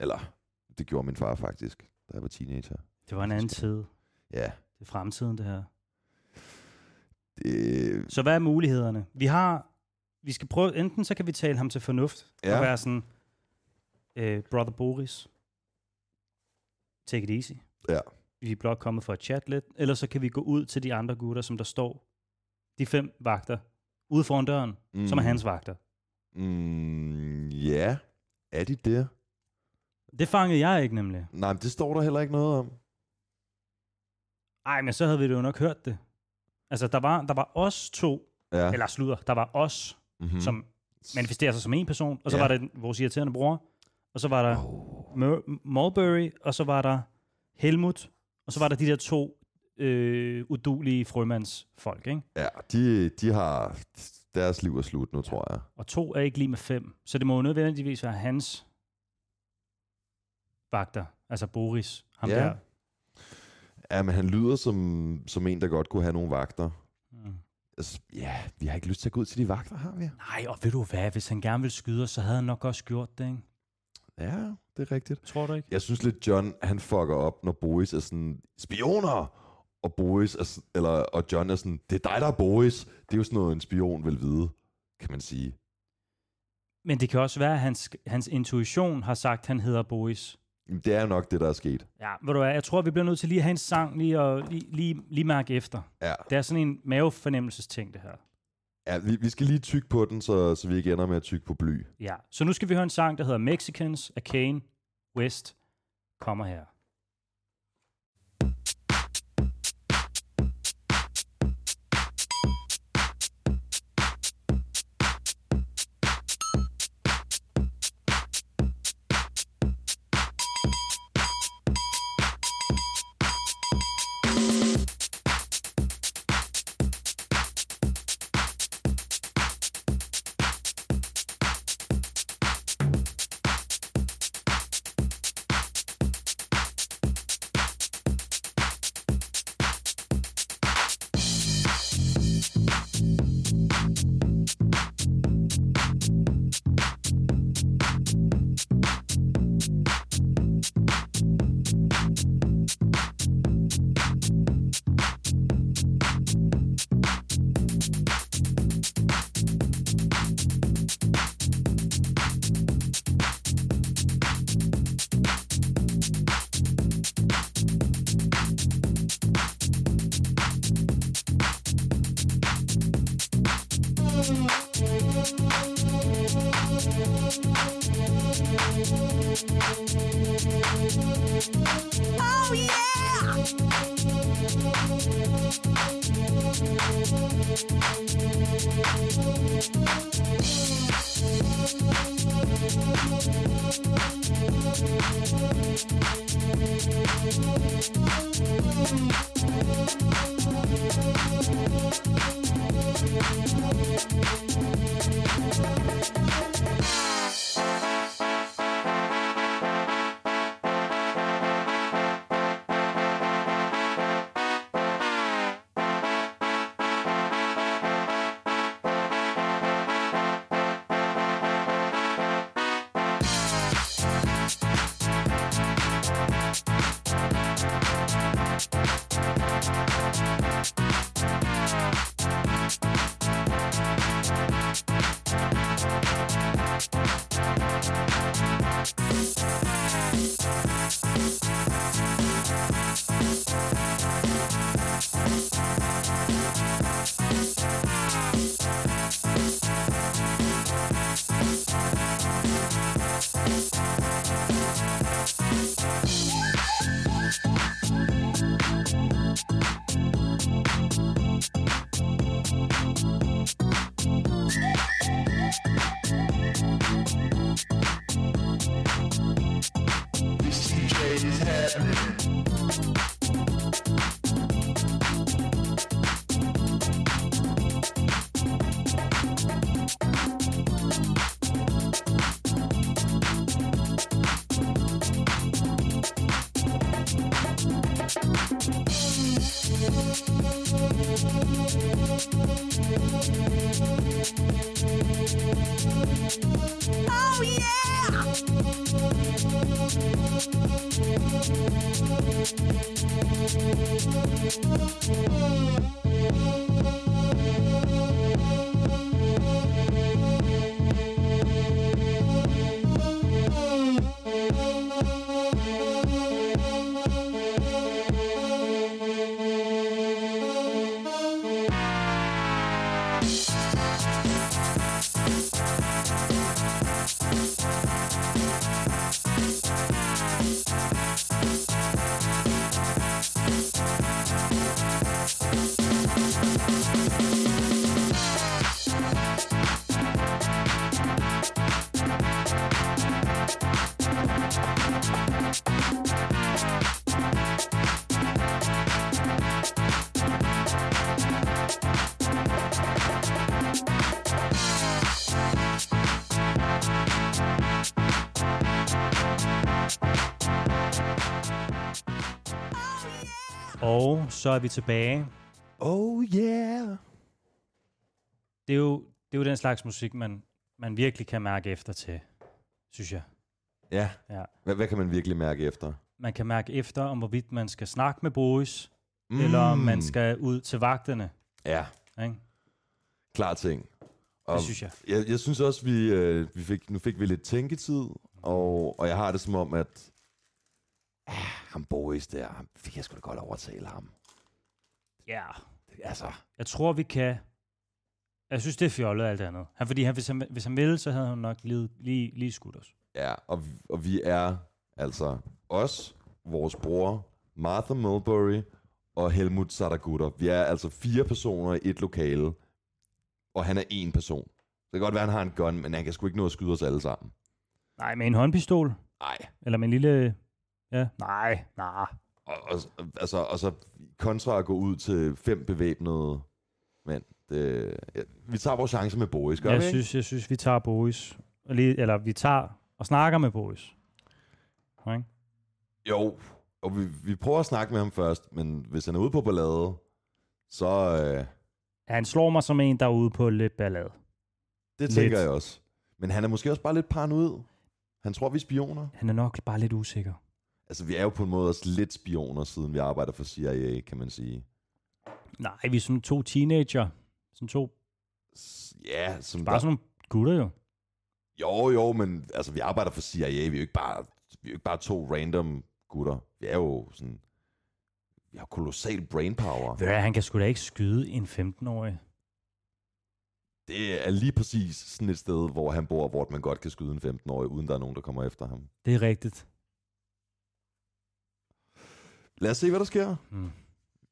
Eller, det gjorde min far faktisk, da jeg var teenager. Det var en anden tid. Ja, Det er fremtiden, det her. det, Så hvad er mulighederne? Vi har... Vi skal prøve... Enten så kan vi tale ham til fornuft. Ja. Og være sådan... Øh, Brother Boris. Take it easy. Ja. Vi er blot kommet for at chat lidt. Eller så kan vi gå ud til de andre gutter, som der står. De fem vagter. Ude foran døren. Mm. Som er hans vagter. Mm, ja, er de det? Det fangede jeg ikke nemlig. Nej, men det står der heller ikke noget om. Ej, men så havde vi det jo nok hørt det. Altså, der var, der var os to, Ja. eller slutter, der var os, mm-hmm. mm. som manifesterer sig som en person, og så Ja. ja. var der vores irriterende bror, og så var der Oh. Mur- Mulberry, og så var der Helmut, og så var der de der to øh, udulige frømandsfolk, ikke? Ja, de, de har... Deres liv er slut nu, tror jeg. Og to er ikke lige med fem, så det må jo nødvendigvis være hans vagter, altså Boris, ham Ja. der. Ja, men han lyder som, som en, der godt kunne have nogle vagter. Mm. Altså, ja, vi har ikke lyst til at gå ud til de vagter, har vi? Nej, og ved du hvad, hvis han gerne ville skyde os, så havde han nok også gjort det, ikke? Ja, det er rigtigt. Tror du ikke? Jeg synes lidt, John, han fucker op, når Boris er sådan, spioner! Og Boris er, eller, og John er sådan, det er dig, der er Boris. Det er jo sådan noget, en spion vil vide, kan man sige. Men det kan også være, at hans, hans intuition har sagt, at han hedder Boris. Det er jo nok det, der er sket. Ja, ved du hvad, jeg tror, vi bliver nødt til lige at have en sang lige, og lige, lige, lige mærke efter. Ja, Det er sådan en mavefornemmelsesting, det her. ja vi, vi skal lige tykke på den, så, så vi ikke ender med at tykke på bly. Ja, så nu skal vi høre en sang, der hedder Mexicans af Kane West. Kommer her. Så er vi tilbage. Oh yeah! Det er jo, det er jo den slags musik, man, man virkelig kan mærke efter til, synes jeg. Ja. Ja. Hvad, hvad kan man virkelig mærke efter? Man kan mærke efter, om hvorvidt man skal snakke med boys, mm. eller om man skal ud til vagterne. Ja, Ikke? klar ting. Og Det synes jeg. Jeg, jeg synes også, vi, øh, vi fik, nu fik vi lidt tænketid, og, og jeg har det som om, at ah, ham Boris der, ham, vi kan sgu da godt overtale ham. Ja. Altså, Jeg tror, vi kan... Jeg synes, det er fjollet alt andet. Han, fordi han, hvis, han, hvis han ville, så havde han nok lige, lige, lige skudt os. ja, og, og vi er altså os, vores bror, Martha Mulberry og Helmut Sadagutter. Vi er altså fire personer i et lokale, og han er én person. Det kan godt være, han har en gun, men han kan sgu ikke nå at skyde os alle sammen. Nej, med en håndpistol? Nej. Eller med en lille... Ja. Nej, nej. Og, og, altså, og så kontra at gå ud til fem bevæbnede mænd. Det, ja, vi tager vores chance med Boris, gør Jeg vi ikke? synes, jeg synes, vi tager Boris. Eller vi tager og snakker med Boris. Okay? Jo, og vi, vi prøver at snakke med ham først, men hvis han er ude på ballade, så øh, Han slår mig som en, der er ude på lidt ballade. det tænker Lidt. jeg også. Men han er måske også bare lidt paranoid. Han tror, vi er spioner. Han er nok bare lidt usikker. Altså, vi er jo på en måde også lidt spioner, siden vi arbejder for CIA, kan man sige. Nej, vi er sådan to teenager. Sådan to, S- Ja, som bare sådan nogle gutter jo. Jo, jo, men altså, vi arbejder for CIA. Vi er jo ikke bare, vi er jo ikke bare to random gutter. Vi er jo sådan... Vi har kolossal brainpower. Ved du hvad, han kan sgu da ikke skyde en 15-årig. Det er lige præcis sådan et sted, hvor han bor, hvor man godt kan skyde en 15-årig, uden der er nogen, der kommer efter ham. Det er rigtigt. Lad os se, hvad der sker. Mm.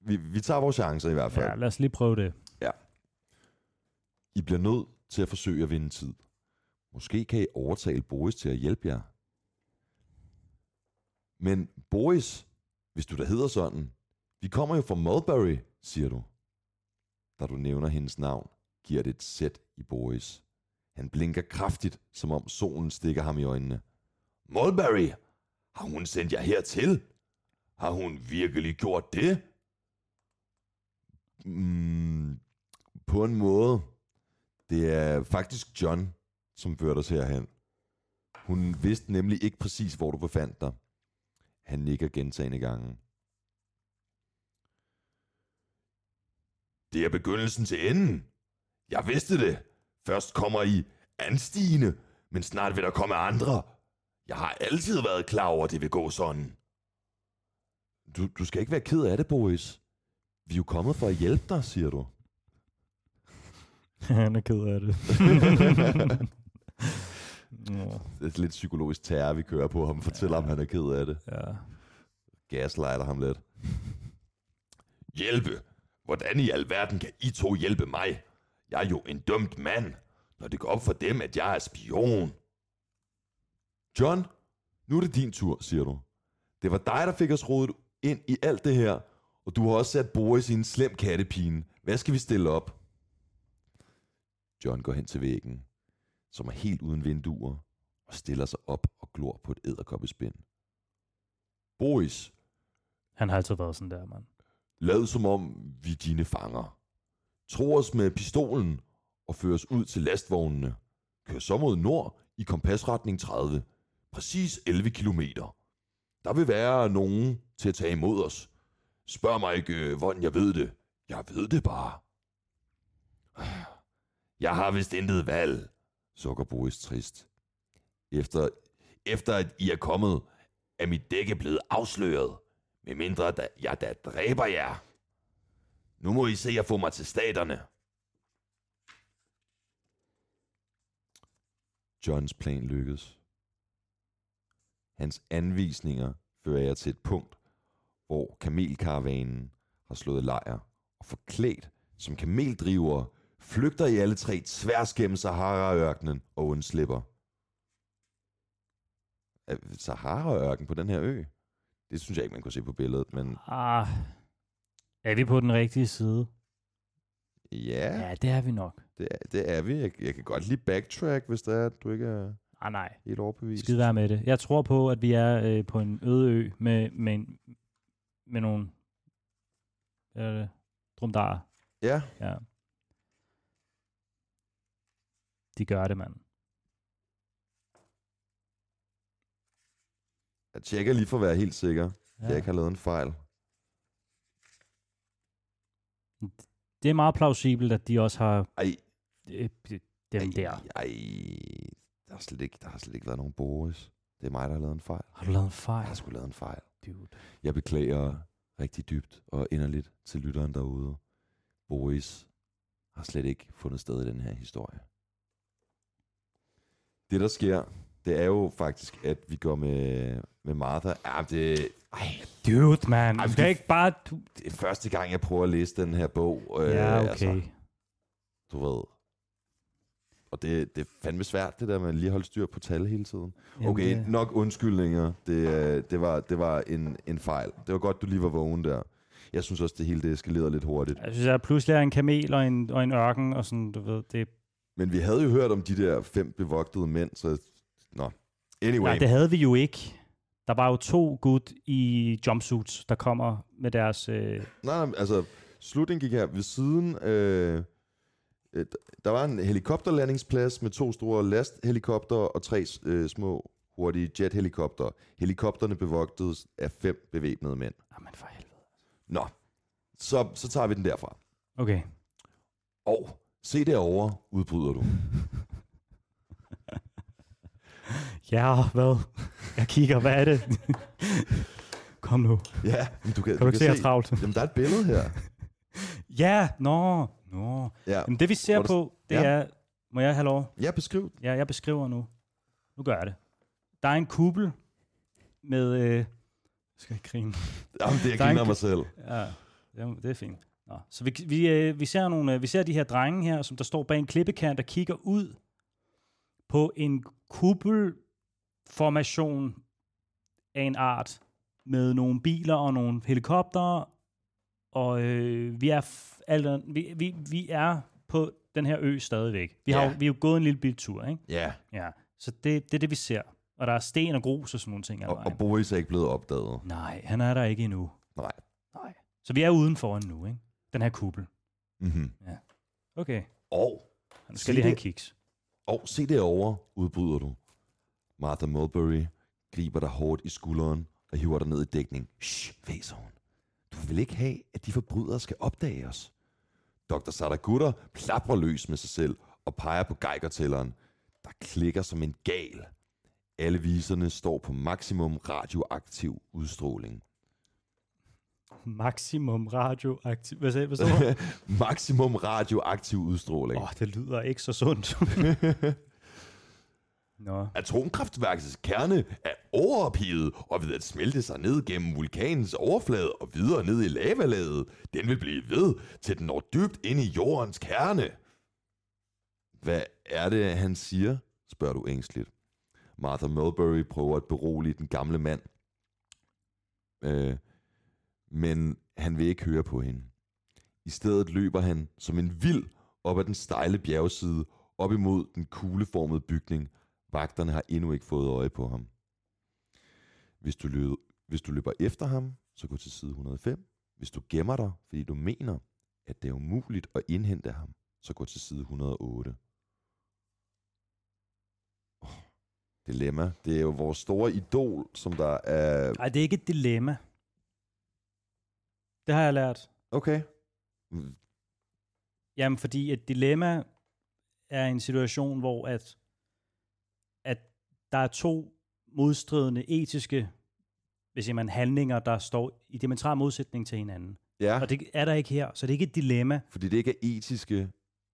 Vi, vi tager vores chancer i hvert fald. Ja, lad os lige prøve det. I bliver nødt til at forsøge at vinde tid. Måske kan I overtale Boris til at hjælpe jer. Men Boris, hvis du da hedder sådan, vi kommer jo fra Mulberry, siger du. Da du nævner hendes navn, giver det et sæt i Boris. Han blinker kraftigt, som om solen stikker ham i øjnene. Mulberry, har hun sendt jer hertil? Har hun virkelig gjort det? Mm, på en måde. Det er faktisk John, som førte os herhen. Hun vidste nemlig ikke præcis, hvor du befandt dig. Han nikker gentagende gange. Det er begyndelsen til enden. Jeg vidste det. Først kommer I anstigende, men snart vil der komme andre. Jeg har altid været klar over, at det vil gå sådan. Du, du skal ikke være ked af det, Boris. Vi er jo kommet for at hjælpe dig, siger du. Han er ked af det. Det er lidt psykologisk terror, vi kører på ham. Fortæller ja. ham, han er ked af det. ja. Gaslighter ham lidt. Hjælpe? Hvordan i alverden kan I to hjælpe mig? Jeg er jo en dømt mand, når det går op for dem, at jeg er spion. John, nu er det din tur, siger du. Det var dig, der fik os rodet ind i alt det her, og du har også sat Boris i en slem kattepine. Hvad skal vi stille op? John går hen til væggen, som er helt uden vinduer, og stiller sig op og glor på et æderkoppespind. Boris, Han har altid været sådan der, mand. Lad som om vi er dine fanger. Tro os med pistolen og før os ud til lastvognene. Kør så mod nord i kompasretning 30. Præcis 11 kilometer. Der vil være nogen til at tage imod os. Spørg mig ikke, øh, hvordan jeg ved det. Jeg ved det bare. Jeg har vist intet valg, sukker Boris trist. Efter, efter at I er kommet, er mit dække blevet afsløret. Med mindre da, jeg da dræber jer. Nu må I se at få mig til staterne. Johns plan lykkedes. Hans anvisninger fører jer til et punkt, hvor kamelkaravanen har slået lejr og forklædt som kameldrivere flygter I alle tre tværs gennem Sahara-ørkenen og undslipper. Er Sahara-ørken på den her ø? Det synes jeg ikke, man kunne se på billedet, men Ah, er vi på den rigtige side? ja, Ja, det er vi nok. det, er, det er vi. Jeg, jeg kan godt lige backtrack, hvis det er, at du ikke er Ah, nej. helt overbevist. Skide være med det. Jeg tror på, at vi er øh, på en øde ø med, med, en, med nogle er det? drumdarer. Ja, Ja. De gør det, mand. jeg tjekker lige for at være helt sikker, ja. Ja. jeg ikke har lavet en fejl. Det er meget plausibelt, at de også har Ej, øh, dem ej, der. Ej, der har, slet ikke, der har slet ikke været nogen Boris. Det er mig, der har lavet en fejl. Har du lavet en Jeg fejl? har sgu lavet en fejl. Dude. Jeg beklager rigtig dybt og inderligt til lytteren derude. Boris har slet ikke fundet sted i den her historie. Det, der sker, det er jo faktisk, at vi går med, med Martha. Ja, det, ej, Dude, man. Ej, det- ikke bare... Du... det er første gang, jeg prøver at læse den her bog. Øh, Ja, okay. Altså, du ved. Og det, det er fandme svært, det der med at lige holde styr på tal hele tiden. Jamen, Okay, det- nok undskyldninger. Det, øh, det var, det var en, en fejl. Det var godt, du lige var vågen der. Jeg synes også, det hele det eskalerede lidt hurtigt. Jeg synes, at pludselig er en kamel og en, og en ørken, og sådan, du ved, det... Men vi havde jo hørt om de der fem bevogtede mænd, så... Nå. Anyway. Nej, det havde vi jo ikke. Der var jo to gut i jumpsuits, der kommer med deres... Øh, Nej, altså, slutningen gik her ved siden. Øh, der var en helikopterlandingsplads med to store lasthelikopter og tre øh, små hurtige jethelikopter. Helikopterne bevogtedes af fem bevæbnede mænd. jamen for helvede. Nå, så, så tager vi den derfra. Okay. Og se derovre, udbryder du. Ja, hvad? Jeg kigger, hvad er det? Kom nu. Ja, men du kan, Kan du ikke se, jeg er travlt? Jamen, der er et billede her. Ja, nå, nå. Ja, Jamen, det vi ser Hvor på, det ja. er... Må jeg have lov? ja beskriv. Ja, jeg beskriver nu. Nu gør jeg det. Der er en kuppel med øh, Skal ikke grine. Jamen, det er jeg er griner mig selv. Ja, det, det er fint. Nå. Så vi, vi, øh, vi, ser nogle, øh, vi ser de her drenge her, som der står bag en klippekant og kigger ud på en kuppelformation af en art med nogle biler og nogle helikoptere. Og øh, vi, er f- altså, vi, vi, vi er på den her ø stadigvæk. Vi, har, Ja. jo- vi er jo gået en lille biltur, ikke? Ja, Ja. Så det, det er det, vi ser. Og der er sten og grus og sådan nogle ting. og, vejen. og Boris er ikke blevet opdaget. Nej, han er der ikke endnu. Nej. Nej. Så vi er udenfor nu, ikke? Den her kuppel. Mm-hmm. Okay. Og, Han skal lige have kiks. og se derovre, udbryder du. Martha Mulberry griber dig hårdt i skulderen og hiver dig ned i dækning. Shh, væser hun. Du vil ikke have, at de forbrydere skal opdage os. Dr. Sadagutter plaprer løs med sig selv og peger på geigertælleren, der klikker som en gal. Alle viserne står på maksimum radioaktiv udstråling. Maximum radioaktiv... Hvad sagde hvad du? maksimum radioaktiv udstråling. Åh, oh, det lyder ikke så sundt. Nå. Atomkraftværkets kerne er overophedet og ved at smelte sig ned gennem vulkanens overflade og videre ned i lavalaget. Den vil blive ved, til den når dybt ind i jordens kerne. Hvad er det, han siger? spørger du ængstligt. Martha Mulberry prøver at berolige den gamle mand. Øh, men han vil ikke høre på hende. I stedet løber han som en vild op ad den stejle bjergside, op imod den kugleformede bygning. Vagterne har endnu ikke fået øje på ham. Hvis du, løb, hvis du løber efter ham, så gå til side 105. Hvis du gemmer dig, fordi du mener, at det er umuligt at indhente ham, så gå til side 108. Oh, dilemma. Det er jo vores store idol, som der er... Nej, det er ikke et dilemma. Det har jeg lært. Okay. Jamen, fordi et dilemma er en situation, hvor at, at der er to modstridende etiske hvis man, handlinger, der står i diametral modsætning til hinanden. Ja, Og det er der ikke her, så det er ikke et dilemma, fordi det ikke er etiske.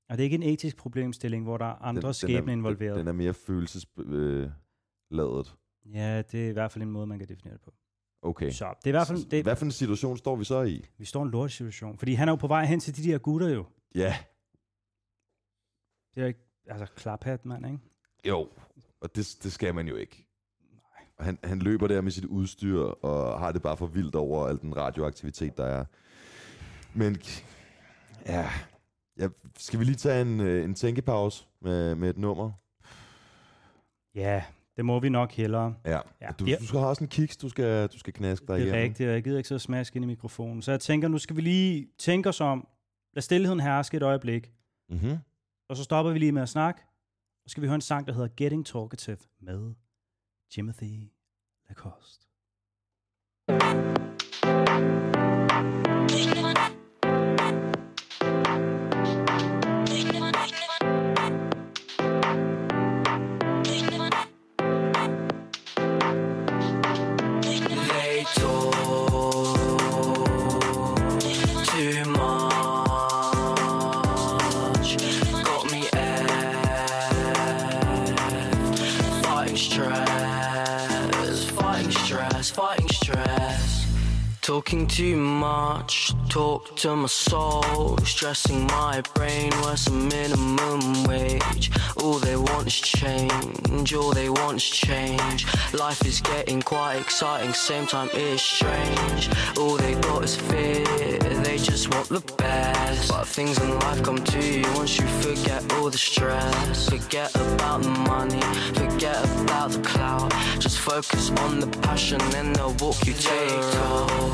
og det er ikke en etisk problemstilling, hvor der er andre den, skæbne den er, involveret. Den, er mere følelsesladet. Ja, det er i hvert fald en måde, man kan definere det på. okay. Så det er i hvert fald, det, Hvad for en situation står vi så i? vi står i en lortesituation, fordi han er jo på vej hen til de der gutter jo. Ja, Det er ikke, altså klaphat, mand, ikke? jo. Og det, det skal man jo ikke. Og Han, han løber der med sit udstyr, og har det bare for vildt over al den radioaktivitet, der er. Men ja, ja skal vi lige tage en, øh, en tænkepause med, med et nummer? Ja, det må vi nok hellere. Ja. Ja, Du, du skal have også en kiks, du skal, du skal knaske dig Det er igennem. rigtigt, og jeg gider ikke så smaske ind i mikrofonen. Så jeg tænker, nu skal vi lige tænke os om. Lad stillheden herske et øjeblik. Mm-hmm. Og så stopper vi lige med at snakke. Og skal vi høre en sang, der hedder Getting Talkative med Timothy Lacoste. fighting strength. Talking too much, talk to my soul. Stressing my brain, where's the minimum wage? All they want is change, all they want is change. Life is getting quite exciting, same time it's strange. All they got is fear, they just want the best. But things in life come to you once you forget all the stress. Forget about the money, forget about the clout. Just focus on the passion and they'll walk you to the road.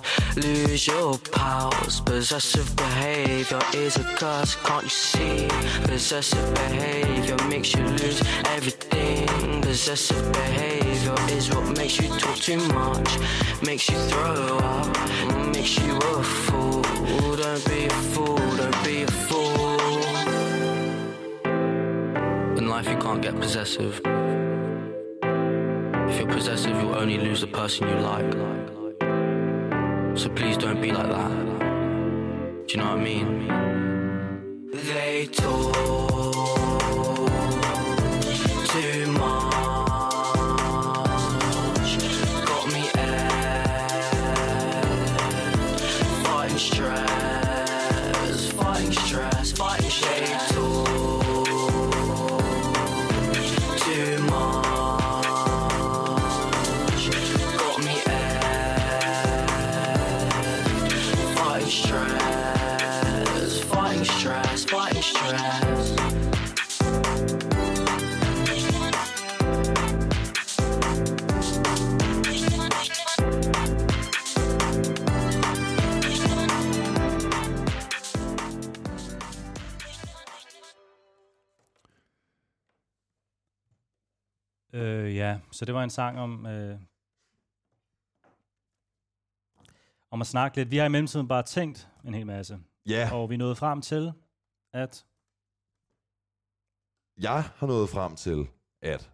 lose your powers. Possessive behavior is a curse, can't you see? Possessive behavior makes you lose everything. Possessive behavior is what makes you talk too much, makes you throw up, makes you a fool. Don't be a fool, don't be a fool. In life, you can't get possessive. If you're possessive, you'll only lose the person you like. So please don't be like that. Do you know what I mean? They talk Øh, ja, så det var en sang om... Øh, om at snakke lidt. Vi har i mellemtiden bare tænkt en hel masse. Ja, Og vi nåede frem til, at... jeg har nået frem til, at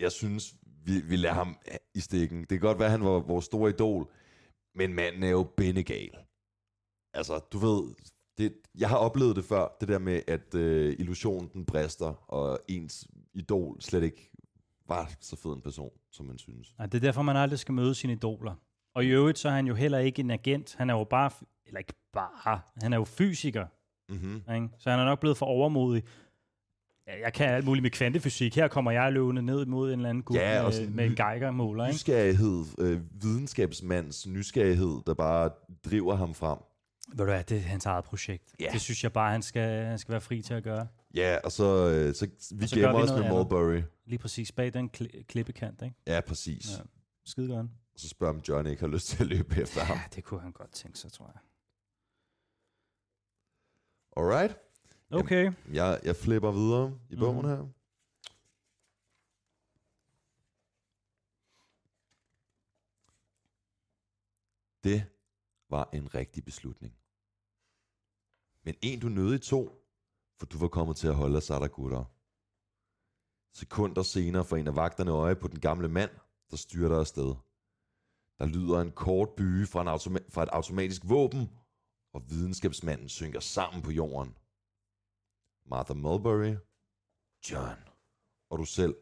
jeg synes, vi, vi lader ham i stikken. Det kan godt være, at han var vores store idol, men manden er jo bindegal. Altså, du ved, det, jeg har oplevet det før, det der med, at øh, illusionen den brister, og ens idol slet ikke var så fed en person, som man synes. Nej, det er derfor, man aldrig skal møde sine idoler. Og i øvrigt, så er han jo heller ikke en agent. Han er jo bare... Eller ikke bare. Han er jo fysiker. Mm-hmm. Ikke? Så han er nok blevet for overmodig. Ja, Jeg kan alt muligt med kvantefysik. Her kommer jeg løbende ned mod en eller anden gut Ja, med, med en Geiger-måler. Ikke? Nysgerrighed, øh, videnskabsmands nysgerrighed, der bare driver ham frem. Ved du hvad, det er hans eget projekt. Ja. Det synes jeg bare, han skal, han skal være fri til at gøre. Ja, og så, øh, så vi Og så gemmer vi os med andet. Mulberry. Lige præcis bag den kli- klippekant. Ikke? Ja, præcis. Ja. Skide godt. Og så spørger om Johnny ikke har lyst til at løbe efter ham. Ja, det kunne han godt tænke sig, tror jeg. Alright. Okay. Jeg, jeg flipper videre i bogen Mhm. her. Det var en rigtig beslutning. Men en du nødig tog, for du var kommet til at holde sig der gutter. Sekunder senere får en af vagterne øje på den gamle mand, der styrter afsted. Der lyder en kort byge fra, en automa- fra et automatisk våben, og videnskabsmanden synker sammen på jorden. Martha Mulberry, John, og du selv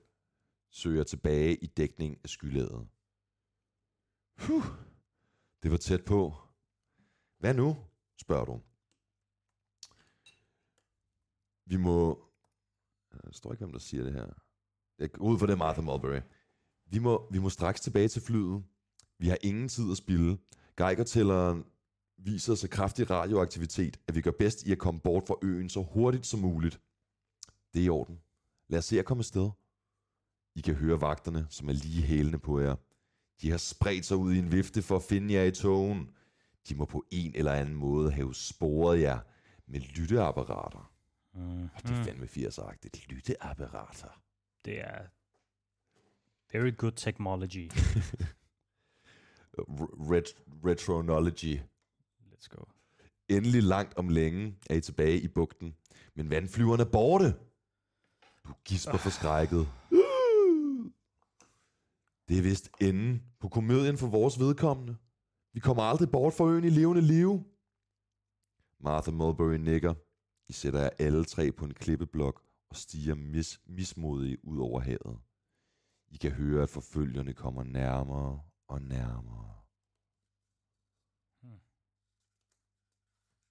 søger tilbage i dækning af skylaget. Puh, det var tæt på. Hvad nu, spørger du. Vi må... Jeg står ikke, hvem der siger det her. Jeg går ud for det er Martha Mulberry. Vi må, vi må straks tilbage til flyet. Vi har ingen tid at spille. Geigertælleren viser så kraftig radioaktivitet, at vi gør bedst i at komme bort fra øen så hurtigt som muligt. Det er i orden. Lad os se at komme afsted. I kan høre vagterne, som er lige hælende på jer. De har spredt sig ud i en vifte for at finde jer i togen. De må på en eller anden måde have sporet jer med lytteapparater. Mm. Og det er fandme 80'er-agtigt. Lytteapparater. Det er very good technology. Ret- retronology. Let's go. Endelig langt om længe er I tilbage i bugten. Men vandflyverne er borte. Du gisper forskrækket. Det er vist enden på komedien for vores vedkommende. Vi kommer aldrig bort fra øen i levende liv. Martha Mulberry nikker. I sætter jer alle tre på en klippeblok og stiger mis- mismodige ud over havet. I kan høre, at forfølgerne kommer nærmere og nærmere.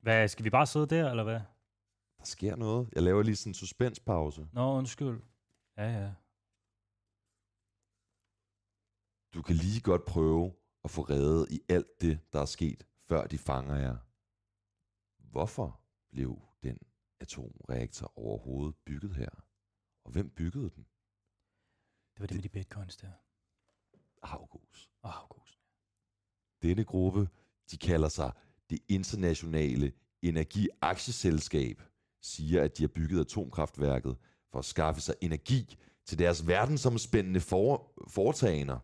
Hvad, skal vi bare sidde der, eller hvad? Der sker noget. Jeg laver lige sådan en suspenspause. Nå, undskyld. Ja, ja. Du kan lige godt prøve at få reddet i alt det, der er sket, før de fanger jer. Hvorfor blev den atomreaktor overhovedet bygget her? Og hvem byggede den? Det var det med de bitcoins der. Havgus. Åh, oh, god. Denne gruppe, de kalder sig det internationale energiaktieselskab, siger, at de har bygget atomkraftværket for at skaffe sig energi til deres verdensomspændende for, foretagender.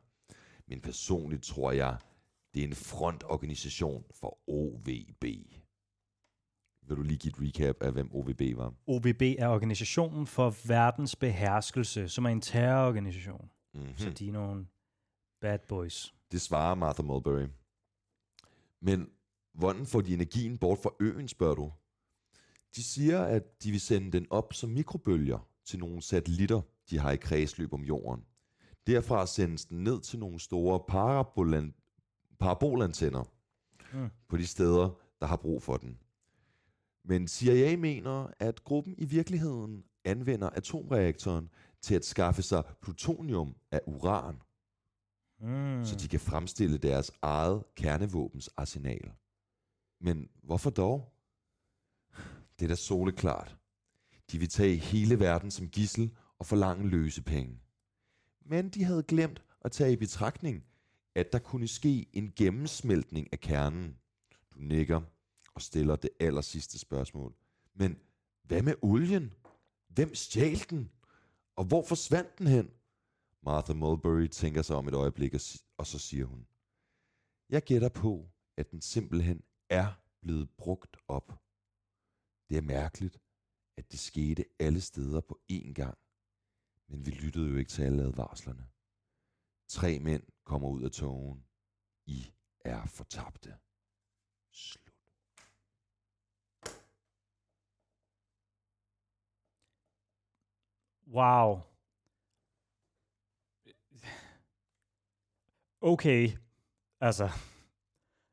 Men personligt tror jeg, det er en frontorganisation for OVB. Vil du lige give et recap af, hvem OVB var? OVB er Organisationen for Verdens Beherskelse, som er en terrororganisation. Mm-hmm. Så de er nogle bad boys. Det svarer Martha Mulberry. Men hvordan får de energien bort fra øen, spørger du? De siger, at de vil sende den op som mikrobølger til nogle satellitter, de har i kredsløb om jorden. Derfra sendes den ned til nogle store parabolan- parabolantenner Mm. på de steder, der har brug for den. Men CIA mener, at gruppen i virkeligheden anvender atomreaktoren til at skaffe sig plutonium af uran, Mm. så de kan fremstille deres eget kernevåbens arsenal. Men hvorfor dog? Det er da soleklart. De vil tage hele verden som gissel og forlange løsepenge. Men de havde glemt at tage i betragtning, at der kunne ske en gennemsmeltning af kernen. Du nikker og stiller det aller sidste spørgsmål. Men hvad med olien? Hvem stjal den? Og hvor forsvandt den hen? Martha Mulberry tænker sig om et øjeblik, og, så siger hun, Jeg gætter på, at den simpelthen er blevet brugt op. Det er mærkeligt, at det skete alle steder på én gang. Men vi lyttede jo ikke til alle advarslerne. Tre mænd kommer ud af togen. I er fortabte. Slut. Wow. Okay. Altså.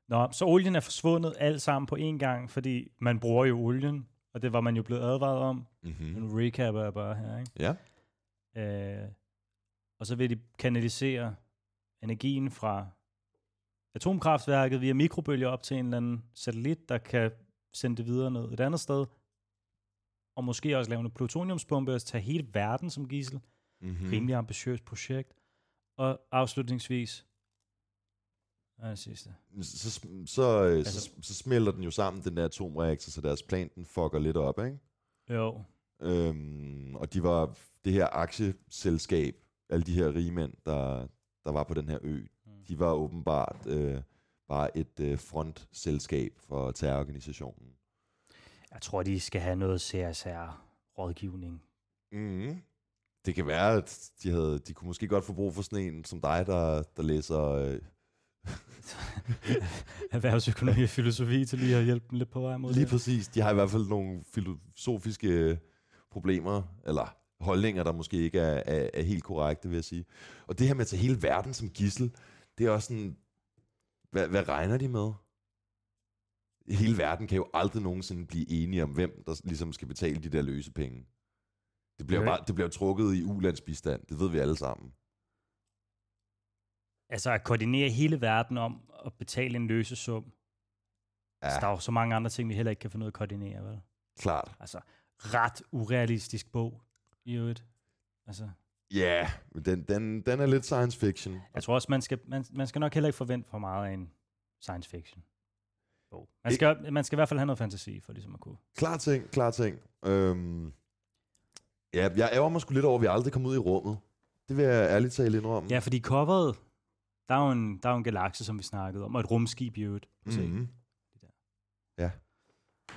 Nå, så olien er forsvundet alt sammen på én gang, fordi man bruger jo olien, og det var man jo blevet advaret om. Mm-hmm. Nu recapper jeg bare her, ikke? Ja. Øh, og så vil de kanalisere energien fra atomkraftværket via mikrobølger op til en eller anden satellit, der kan sende det videre ned et andet sted. Og måske også lave en plutoniumsbombe og tage hele verden som gissel. Mm-hmm. Mm. Rimelig ambitiøst projekt. Og afslutningsvis, er det sidste? Så, så, så, Altså- så, så smelter den jo sammen, den der atomreaktor, så deres plan den fucker lidt op, ikke? Jo, Øhm, og de var det her aktieselskab, alle de her rige mænd, der, der var på den her ø, Mm. de var åbenbart øh, bare et øh, frontselskab for terrororganisationen. Jeg tror, de skal have noget CSR-rådgivning. Mm. Det kan være, at de, havde, de kunne måske godt få brug for sådan en som dig, der, der læser... Øh, Erhvervsøkonomi og filosofi til lige at hjælpe dem lidt på vej mod lige det. præcis. De har i hvert fald nogle filosofiske problemer, eller holdninger, der måske ikke er, er, er helt korrekte, vil jeg sige. Og det her med at tage hele verden som gissel, det er også sådan... Hvad, hvad regner de med? Hele verden kan jo aldrig nogensinde blive enige om, hvem der ligesom skal betale de der løse penge. Det bliver, Nej. bare, det bliver trukket i ulandsbistand. Det ved vi alle sammen. Altså at koordinere hele verden om at betale en løsesum. Ja. Altså, der er jo så mange andre ting, vi heller ikke kan finde ud af at koordinere, vel? klart. Altså, ret urealistisk bog, i øvrigt. Altså, Ja, men den, den, den er lidt science fiction. jeg tror også, man skal, man, man skal nok heller ikke forvente for meget af en science fiction bog. Man Ik- skal, man skal i hvert fald have noget fantasi, for ligesom at kunne. Klar ting, klar ting. Øhm, ja, jeg ærger mig sgu lidt over, at vi aldrig kom ud i rummet. Det vil jeg ærligt talt indrømme. Ja, fordi coveret, der er jo en, der er jo en galakse, som vi snakkede om, og et rumskib i øvrigt. Mm-hmm.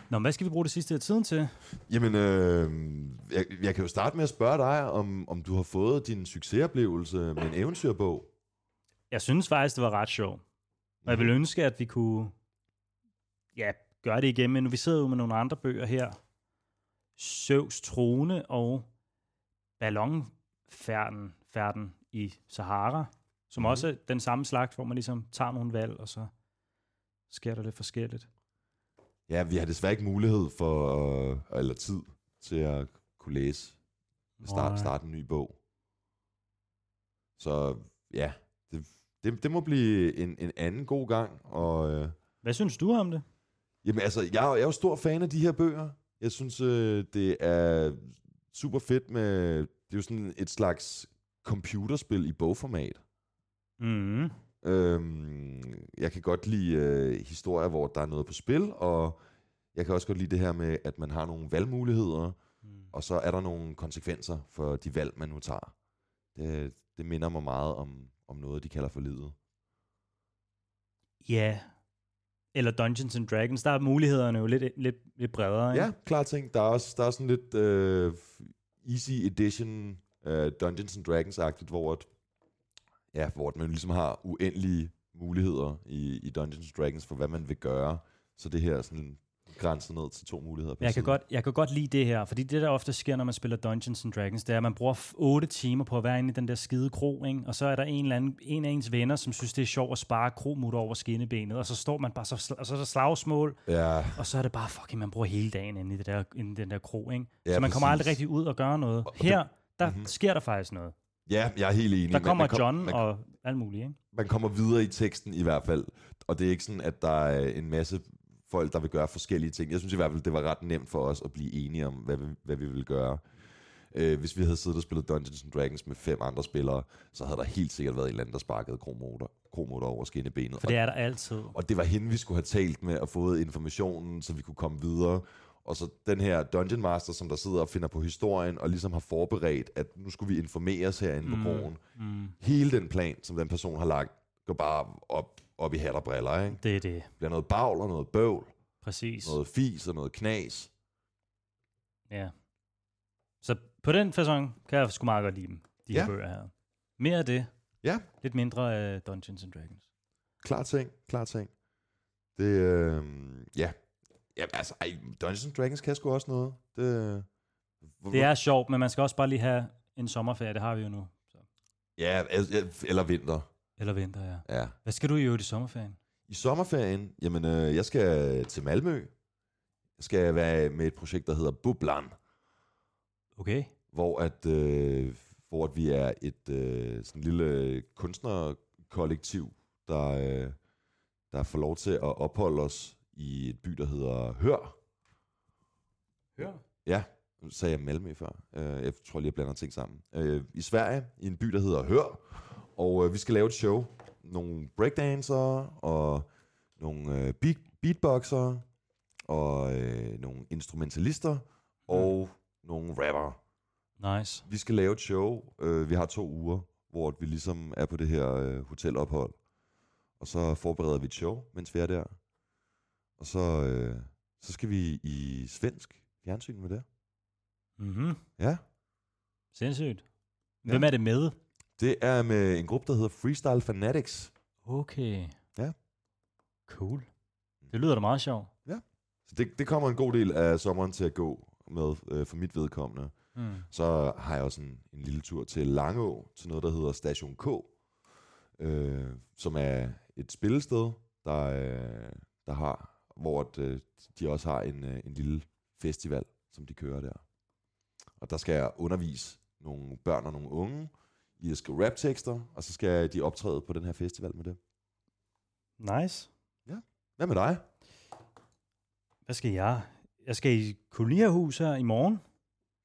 Nå, men hvad skal vi bruge det sidste af tiden til? Jamen, øh, jeg, jeg kan jo starte med at spørge dig, om, om du har fået din succesoplevelse med en eventyrbog. Jeg synes faktisk, det var ret sjovt. Og jeg vil ønske, at vi kunne ja, gøre det igen, men vi sidder jo med nogle andre bøger her. Søvs trone og ballonfærden færden i Sahara, som mm. også er den samme slags, hvor man ligesom tager nogle valg, og så sker der lidt forskelligt. Ja, vi har desværre ikke mulighed for, øh, eller tid til at kunne læse, start, starte en ny bog. Så ja, det, det, det må blive en, en anden god gang. Og, øh, Hvad synes du om det? Jamen altså, jeg, er- jeg er jo stor fan af de her bøger. Jeg synes, øh, det er super fedt med... Det er jo sådan et slags computerspil i bogformat. Mm. Øhm, jeg kan godt lide øh, historier, hvor der er noget på spil, og jeg kan også godt lide det her med, at man har nogle valgmuligheder, Mm. og så er der nogle konsekvenser for de valg, man nu tager. Det, det minder mig meget om, om noget, de kalder for livet. Ja, eller Dungeons and Dragons, der er mulighederne jo lidt, lidt, lidt bredere. Ikke? Ja, klart ting. Der er også der er sådan lidt øh, easy edition øh, Dungeons and Dragons-agtigt, hvor, at, ja, hvor man ligesom har uendelige muligheder i, i Dungeons and Dragons for, hvad man vil gøre. Så det her er sådan grænset ned til to muligheder per Jeg kan, godt, jeg kan godt lide det her, fordi det der ofte sker, når man spiller Dungeons and Dragons, det er, at man bruger 8 timer på at være inde i den der skide kro, ikke? og så er der en, eller anden, en af ens venner, som synes, det er sjovt at spare kromutter over skinnebenet, og så står man bare, så, og så er der slagsmål, Ja, og så er det bare, fucking, man bruger hele dagen inde i, det der, inde i den der kro, ikke? Ja, så man kommer præcis. aldrig rigtig ud og gøre noget. og Her, der Mhm. sker der faktisk noget. ja, jeg er helt enig. Der kommer man John man, og alt muligt, ikke? man kommer videre i teksten i hvert fald. Og det er ikke sådan, at der er en masse folk, der vil gøre forskellige ting. Jeg synes i hvert fald, det var ret nemt for os at blive enige om, hvad vi, hvad vi ville gøre. Øh, hvis vi havde siddet og spillet Dungeons and Dragons med fem andre spillere, så havde der helt sikkert været en eller anden, der sparkede kromotor, kromotor over skinnebenet. For det er der altid. Og det var hende, vi skulle have talt med og fået informationen, så vi kunne komme videre. Og så den her Dungeon Master, som der sidder og finder på historien, og ligesom har forberedt, at nu skulle vi informeres herinde på broen. Mm, Hele den plan, som den person har lagt, går bare op, op i hat og briller, ikke? det er det, Det bliver noget bagl og noget bøvl, præcis. noget fis og noget knas. Ja. Så på den fasong kan jeg sgu meget godt lide dem, de her Ja. bøger her. Mere af det, Ja, lidt mindre af Dungeons and Dragons. klar ting, klar ting. Det, øh, ja. Ja, altså, ej, Dungeons and Dragons kan sgu også noget. Det, hvor- Det er sjovt, men man skal også bare lige have en sommerferie, det har vi jo nu. Så. Ja, el- eller vinter. Eller vinter, ja. Ja. Hvad skal du i øvrigt i sommerferien? I sommerferien, jamen, øh, jeg skal til Malmø. Jeg skal være med et projekt, der hedder Bublan, Okay. hvor at, øh, hvor at vi er et øh, sådan lille kunstnerkollektiv, der, øh, der får lov til at opholde os i et by, der hedder Hør. Hør. Ja, sagde jeg Malmø før. Øh, jeg tror lige, jeg blander ting sammen. Øh, I Sverige, i en by, der hedder Hør. Og øh, vi skal lave et show. Nogle breakdansere og nogle øh, beat, beatboxere og øh, nogle instrumentalister og nogle rapper. Nice. Vi skal lave et show. Øh, vi har to uger, hvor vi ligesom er på det her øh, hotelophold. Og så forbereder vi et show, mens vi er der. Og så, øh, så skal vi i svensk fjernsyn med det. Mhm. Ja. Sindssygt. Ja. Hvem er det med? Det er med en gruppe, der hedder Freestyle Fanatics. Okay. Ja. Cool. Det lyder da meget sjovt. Så det, det kommer en god del af sommeren til at gå med øh, for mit vedkommende. Mm. Så har jeg også en, en lille tur til Langå, til noget, der hedder Station K, øh, som er et spillested, der, øh, der har, hvor at, øh, de også har en, øh, en lille festival, som de kører der. Og der skal jeg undervise nogle børn og nogle unge i at skrive raptekster, og så skal de optræde på den her festival med det. Nice. Hvad med dig? Hvad skal jeg? Jeg skal i kolonierhus her i morgen,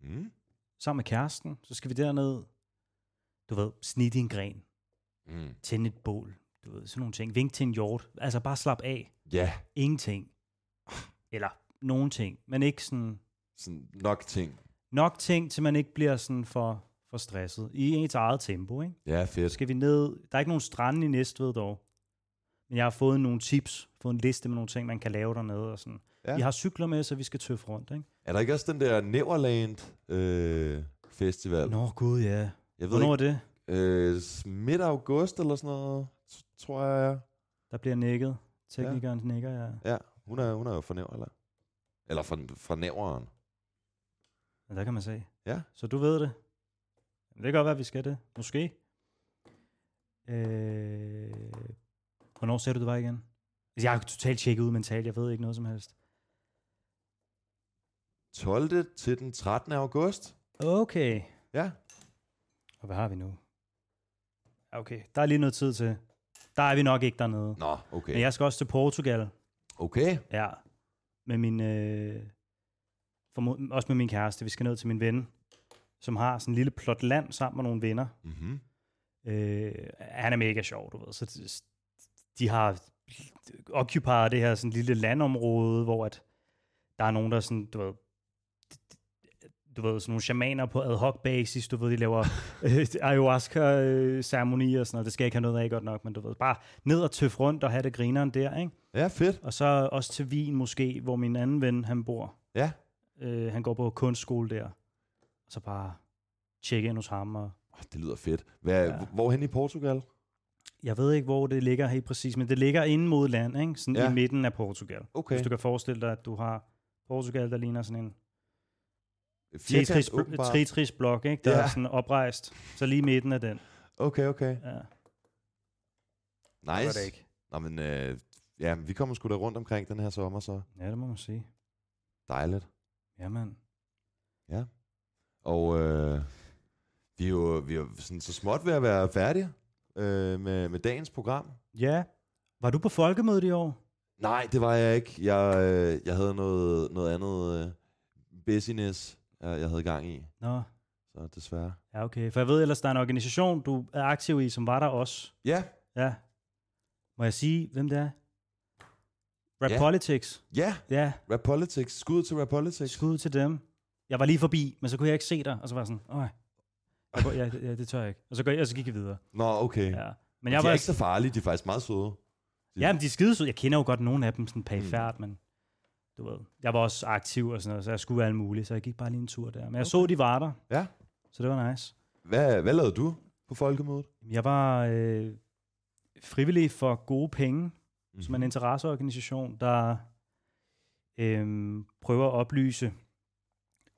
Mm. sammen med kæresten. Så skal vi derned, du ved, snitte i en gren, Mm. tænde et bål, du ved, sådan nogle ting. Vink til en hjort. Altså bare slap af. Ja, Ingenting. Eller nogen ting, men ikke sådan sådan nok ting. nok ting, til man ikke bliver sådan for, for stresset. I ens eget tempo, ikke? Ja, fedt. skal vi ned. Der er ikke nogen strande i Næstved dog. Men jeg har fået nogle tips, fået en liste med nogle ting, man kan lave dernede. Og sådan. Ja. Ja. Vi har cykler med, så vi skal tøffe rundt, ikke? Er der ikke også den der Neverland øh, festival? Nå gud, ja. Jeg ved Hvornår ikke, er det? øh, midt august eller sådan noget, tror jeg. ja. Der bliver nikket. Teknikeren ja. nikker, ja. Ja, hun er, hun er jo fra Næver, eller? Eller fra, fra Næveren. Men der kan man se. Ja. Så du ved det. Det kan godt være, at vi skal det. Måske. Øh, hvornår ser du det var igen? Altså, Jeg er totalt tjekket ud mentalt. Jeg ved ikke noget som helst. 12. til den 13. august. Okay. Ja. Og hvad har vi nu? Okay, der er lige noget tid til. Der er vi nok ikke dernede. Nå, okay. Men jeg skal også til Portugal. Okay. Ja. Med min... Øh, formod, også med min kæreste. Vi skal ned til min ven, som har sådan en lille plot land sammen med nogle venner. Mm-hmm. Øh, han er mega sjov, du ved. Så de har occupied det her sådan lille landområde, hvor at der er nogen, der sådan, du ved, du ved, sådan nogle shamaner på ad hoc basis, du ved, de laver øh, ayahuasca-ceremonier og sådan noget. Det skal jeg ikke have noget af godt nok, men du ved, bare ned og tøf rundt og have det grineren der, ikke? Ja, fedt. Og så også til Wien måske, hvor min anden ven, han bor. Ja. Øh, han går på kunstskole der. Og så bare tjekke ind hos ham. Og det lyder fedt. Hvad, Ja. ja. Hvorhen i Portugal? jeg ved ikke, hvor det ligger helt præcis, men det ligger inde mod land, ikke? Sådan Ja. i midten af Portugal. Okay. Hvis du kan forestille dig, at du har Portugal, der ligner sådan en Tetris, blok, ikke? Der ja. Ja. er sådan oprejst. Så lige midten af den. Okay, okay. Ja, det Nice. var det ikke. Nå, men øh, ja, vi kommer sgu da rundt omkring den her sommer, så Ja, det må man sige. dejligt. Jamen. Og øh, vi er jo, vi er jo sådan, så småt ved at være færdige øh, med, med dagens program. Ja. Var du på folkemødet i år? Nej, det var jeg ikke. Jeg, øh, jeg havde noget, noget andet øh, business, jeg, jeg havde gang i, Nå, så desværre. ja okay. For jeg ved ellers, der er en organisation, du er aktiv i, som var der også. Ja, Ja. Må jeg sige, hvem det er? Rap Ja. Politics. ja, Ja, Rap Politics. Skud til Rap Politics. skud til dem. Jeg var lige forbi, men så kunne jeg ikke se dig, og så var jeg sådan, øj. Jeg går, ja, det- ja, det tør jeg ikke. Og så, går jeg, og så gik jeg videre. Nå, okay. Ja. Men jeg de var, er ikke så farlige, de er faktisk meget søde. De- Ja, men de er skide søde. Jeg kender jo godt nogle af dem sådan perifært, mm. men du ved, jeg var også aktiv og sådan noget, så jeg skulle være alt muligt, så jeg gik bare lige en tur der. Men jeg okay. så, de var der, Ja. så det var nice. Hvad, hvad lavede du på folkemødet? Jeg var øh, frivillig for gode penge, mm-hmm. Mhm. som en interesseorganisation, der øh, prøver at oplyse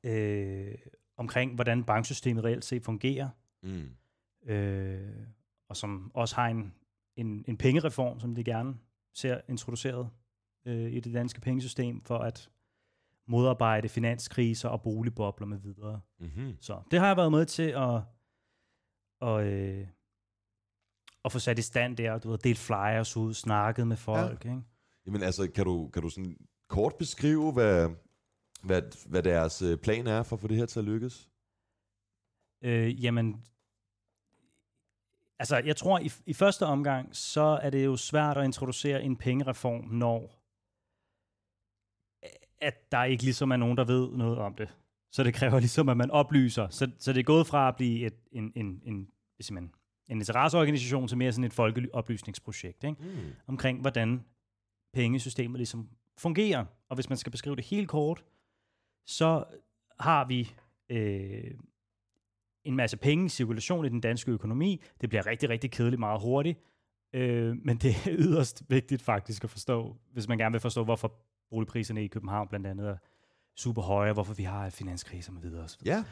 øh, omkring, hvordan banksystemet reelt set fungerer, Mm. øh, og som også har en, en, en pengereform, som de gerne ser introduceret øh, i det danske pengesystem, for at modarbejde finanskriser og boligbobler med videre. Mm-hmm. Så det har jeg været med til at, at, øh, at få sat i stand der, du ved, delt flyers ud, snakket med folk, ja. ikke? Jamen altså, kan du, kan du sådan kort beskrive, hvad, hvad, hvad deres øh, plan er for at få det her til at lykkes? Øh, jamen, altså jeg tror, i, i første omgang, så er det jo svært at introducere en pengereform, når at der ikke ligesom er nogen, der ved noget om det. Så det kræver ligesom, at man oplyser. Så, så det er gået fra at blive et, en, en, en, simpelthen, en interesseorganisation til mere sådan et folkeoplysningsprojekt, ikke? Mm. omkring, hvordan pengesystemet ligesom fungerer. Og hvis man skal beskrive det helt kort, så har vi øh, en masse penge i cirkulation i den danske økonomi. Det bliver rigtig, rigtig kedeligt meget hurtigt. Øh, men det er yderst vigtigt faktisk at forstå, hvis man gerne vil forstå, hvorfor boligpriserne i København blandt andet er super høje, og hvorfor vi har finanskriser med videre. osv. Ja,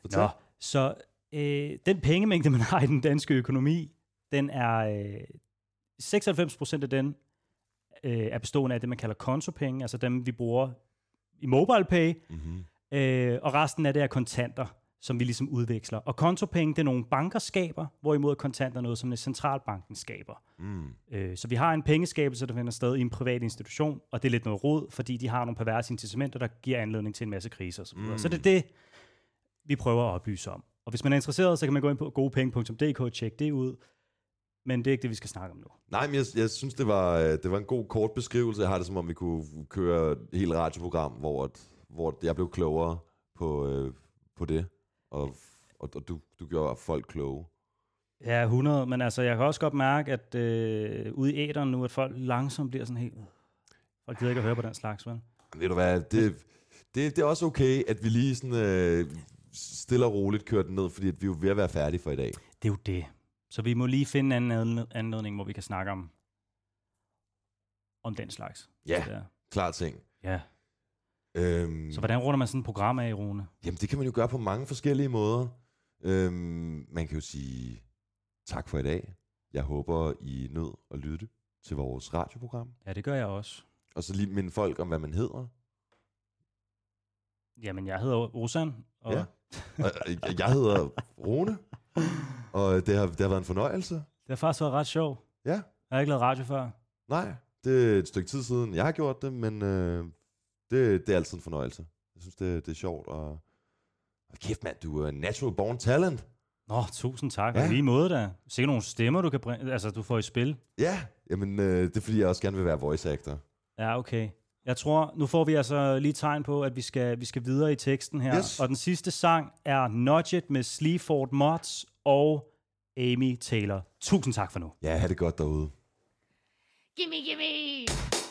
fortæl. Nå, så øh, den pengemængde, man har i den danske økonomi, den er øh, 96 procent af den øh, er bestående af det, man kalder kontopenge, altså dem, vi bruger i MobilePay, Mm-hmm. øh, og resten af det er kontanter, som vi ligesom udveksler. Og kontopenge, det er nogle banker skaber, hvorimod kontanter er noget, som centralbanken skaber. Mm. Øh, så vi har en pengeskabelse, der finder sted i en privat institution, og det er lidt noget råd, fordi de har nogle perverse incitamenter, der giver anledning til en masse kriser osv. Mm. Så det er det, vi prøver at oplyse om. Og hvis man er interesseret, så kan man gå ind på godepenge.dk og tjekke det ud. Men det er ikke det, vi skal snakke om nu. Nej, men jeg, jeg synes, det var, øh, det var en god kort beskrivelse. Jeg har det som om, vi kunne køre et helt radioprogram, hvor, at, hvor jeg blev klogere på, øh, på det, og, og, og du, du gjorde folk kloge. Ja, 100, men altså, jeg kan også godt mærke, at øh, ude i æderen nu, at folk langsomt bliver sådan helt... Folk gider ikke at høre på den slags, vel? Ved du hvad, det, det, det er også okay, at vi lige sådan øh, stille og roligt kører den ned, fordi at vi er jo ved at være færdige for i dag. Det er jo det. Så vi må lige finde en anden anled- anledning, hvor vi kan snakke om, om den slags. Ja, klar ting. ja. Øhm, Så hvordan runder man sådan et program af, Rune? Jamen, det kan man jo gøre på mange forskellige måder. Øhm, man kan jo sige tak for i dag. Jeg håber, I nød at lytte til vores radioprogram. Ja, det gør jeg også. Og så lige minde folk om, hvad man hedder. Jamen, jeg hedder Rosan, og Ja. Og, jeg hedder Rune, og det har, det har været en fornøjelse. det har faktisk været ret sjovt. Ja, Jeg har ikke lavet radio før. nej, det er et stykke tid siden, jeg har gjort det, men øh, det, det er altid en fornøjelse. Jeg synes, det, det er sjovt. Og, og kæft mand, du er natural born talent. Nå, tusind tak. Ja. Ja. Lige måde da. Sikkert nogle stemmer, du kan bringe, altså, du får i spil. Ja, jamen øh, det er fordi, jeg også gerne vil være voice actor. Ja, okay. Jeg tror, nu får vi altså lige tegn på, at vi skal, vi skal videre i teksten her. Yes. Og den sidste sang er Nudget med Sleaford Mods og Amy Taylor. Tusind tak for nu. Ja, ha' det godt derude. Gimme, gimme!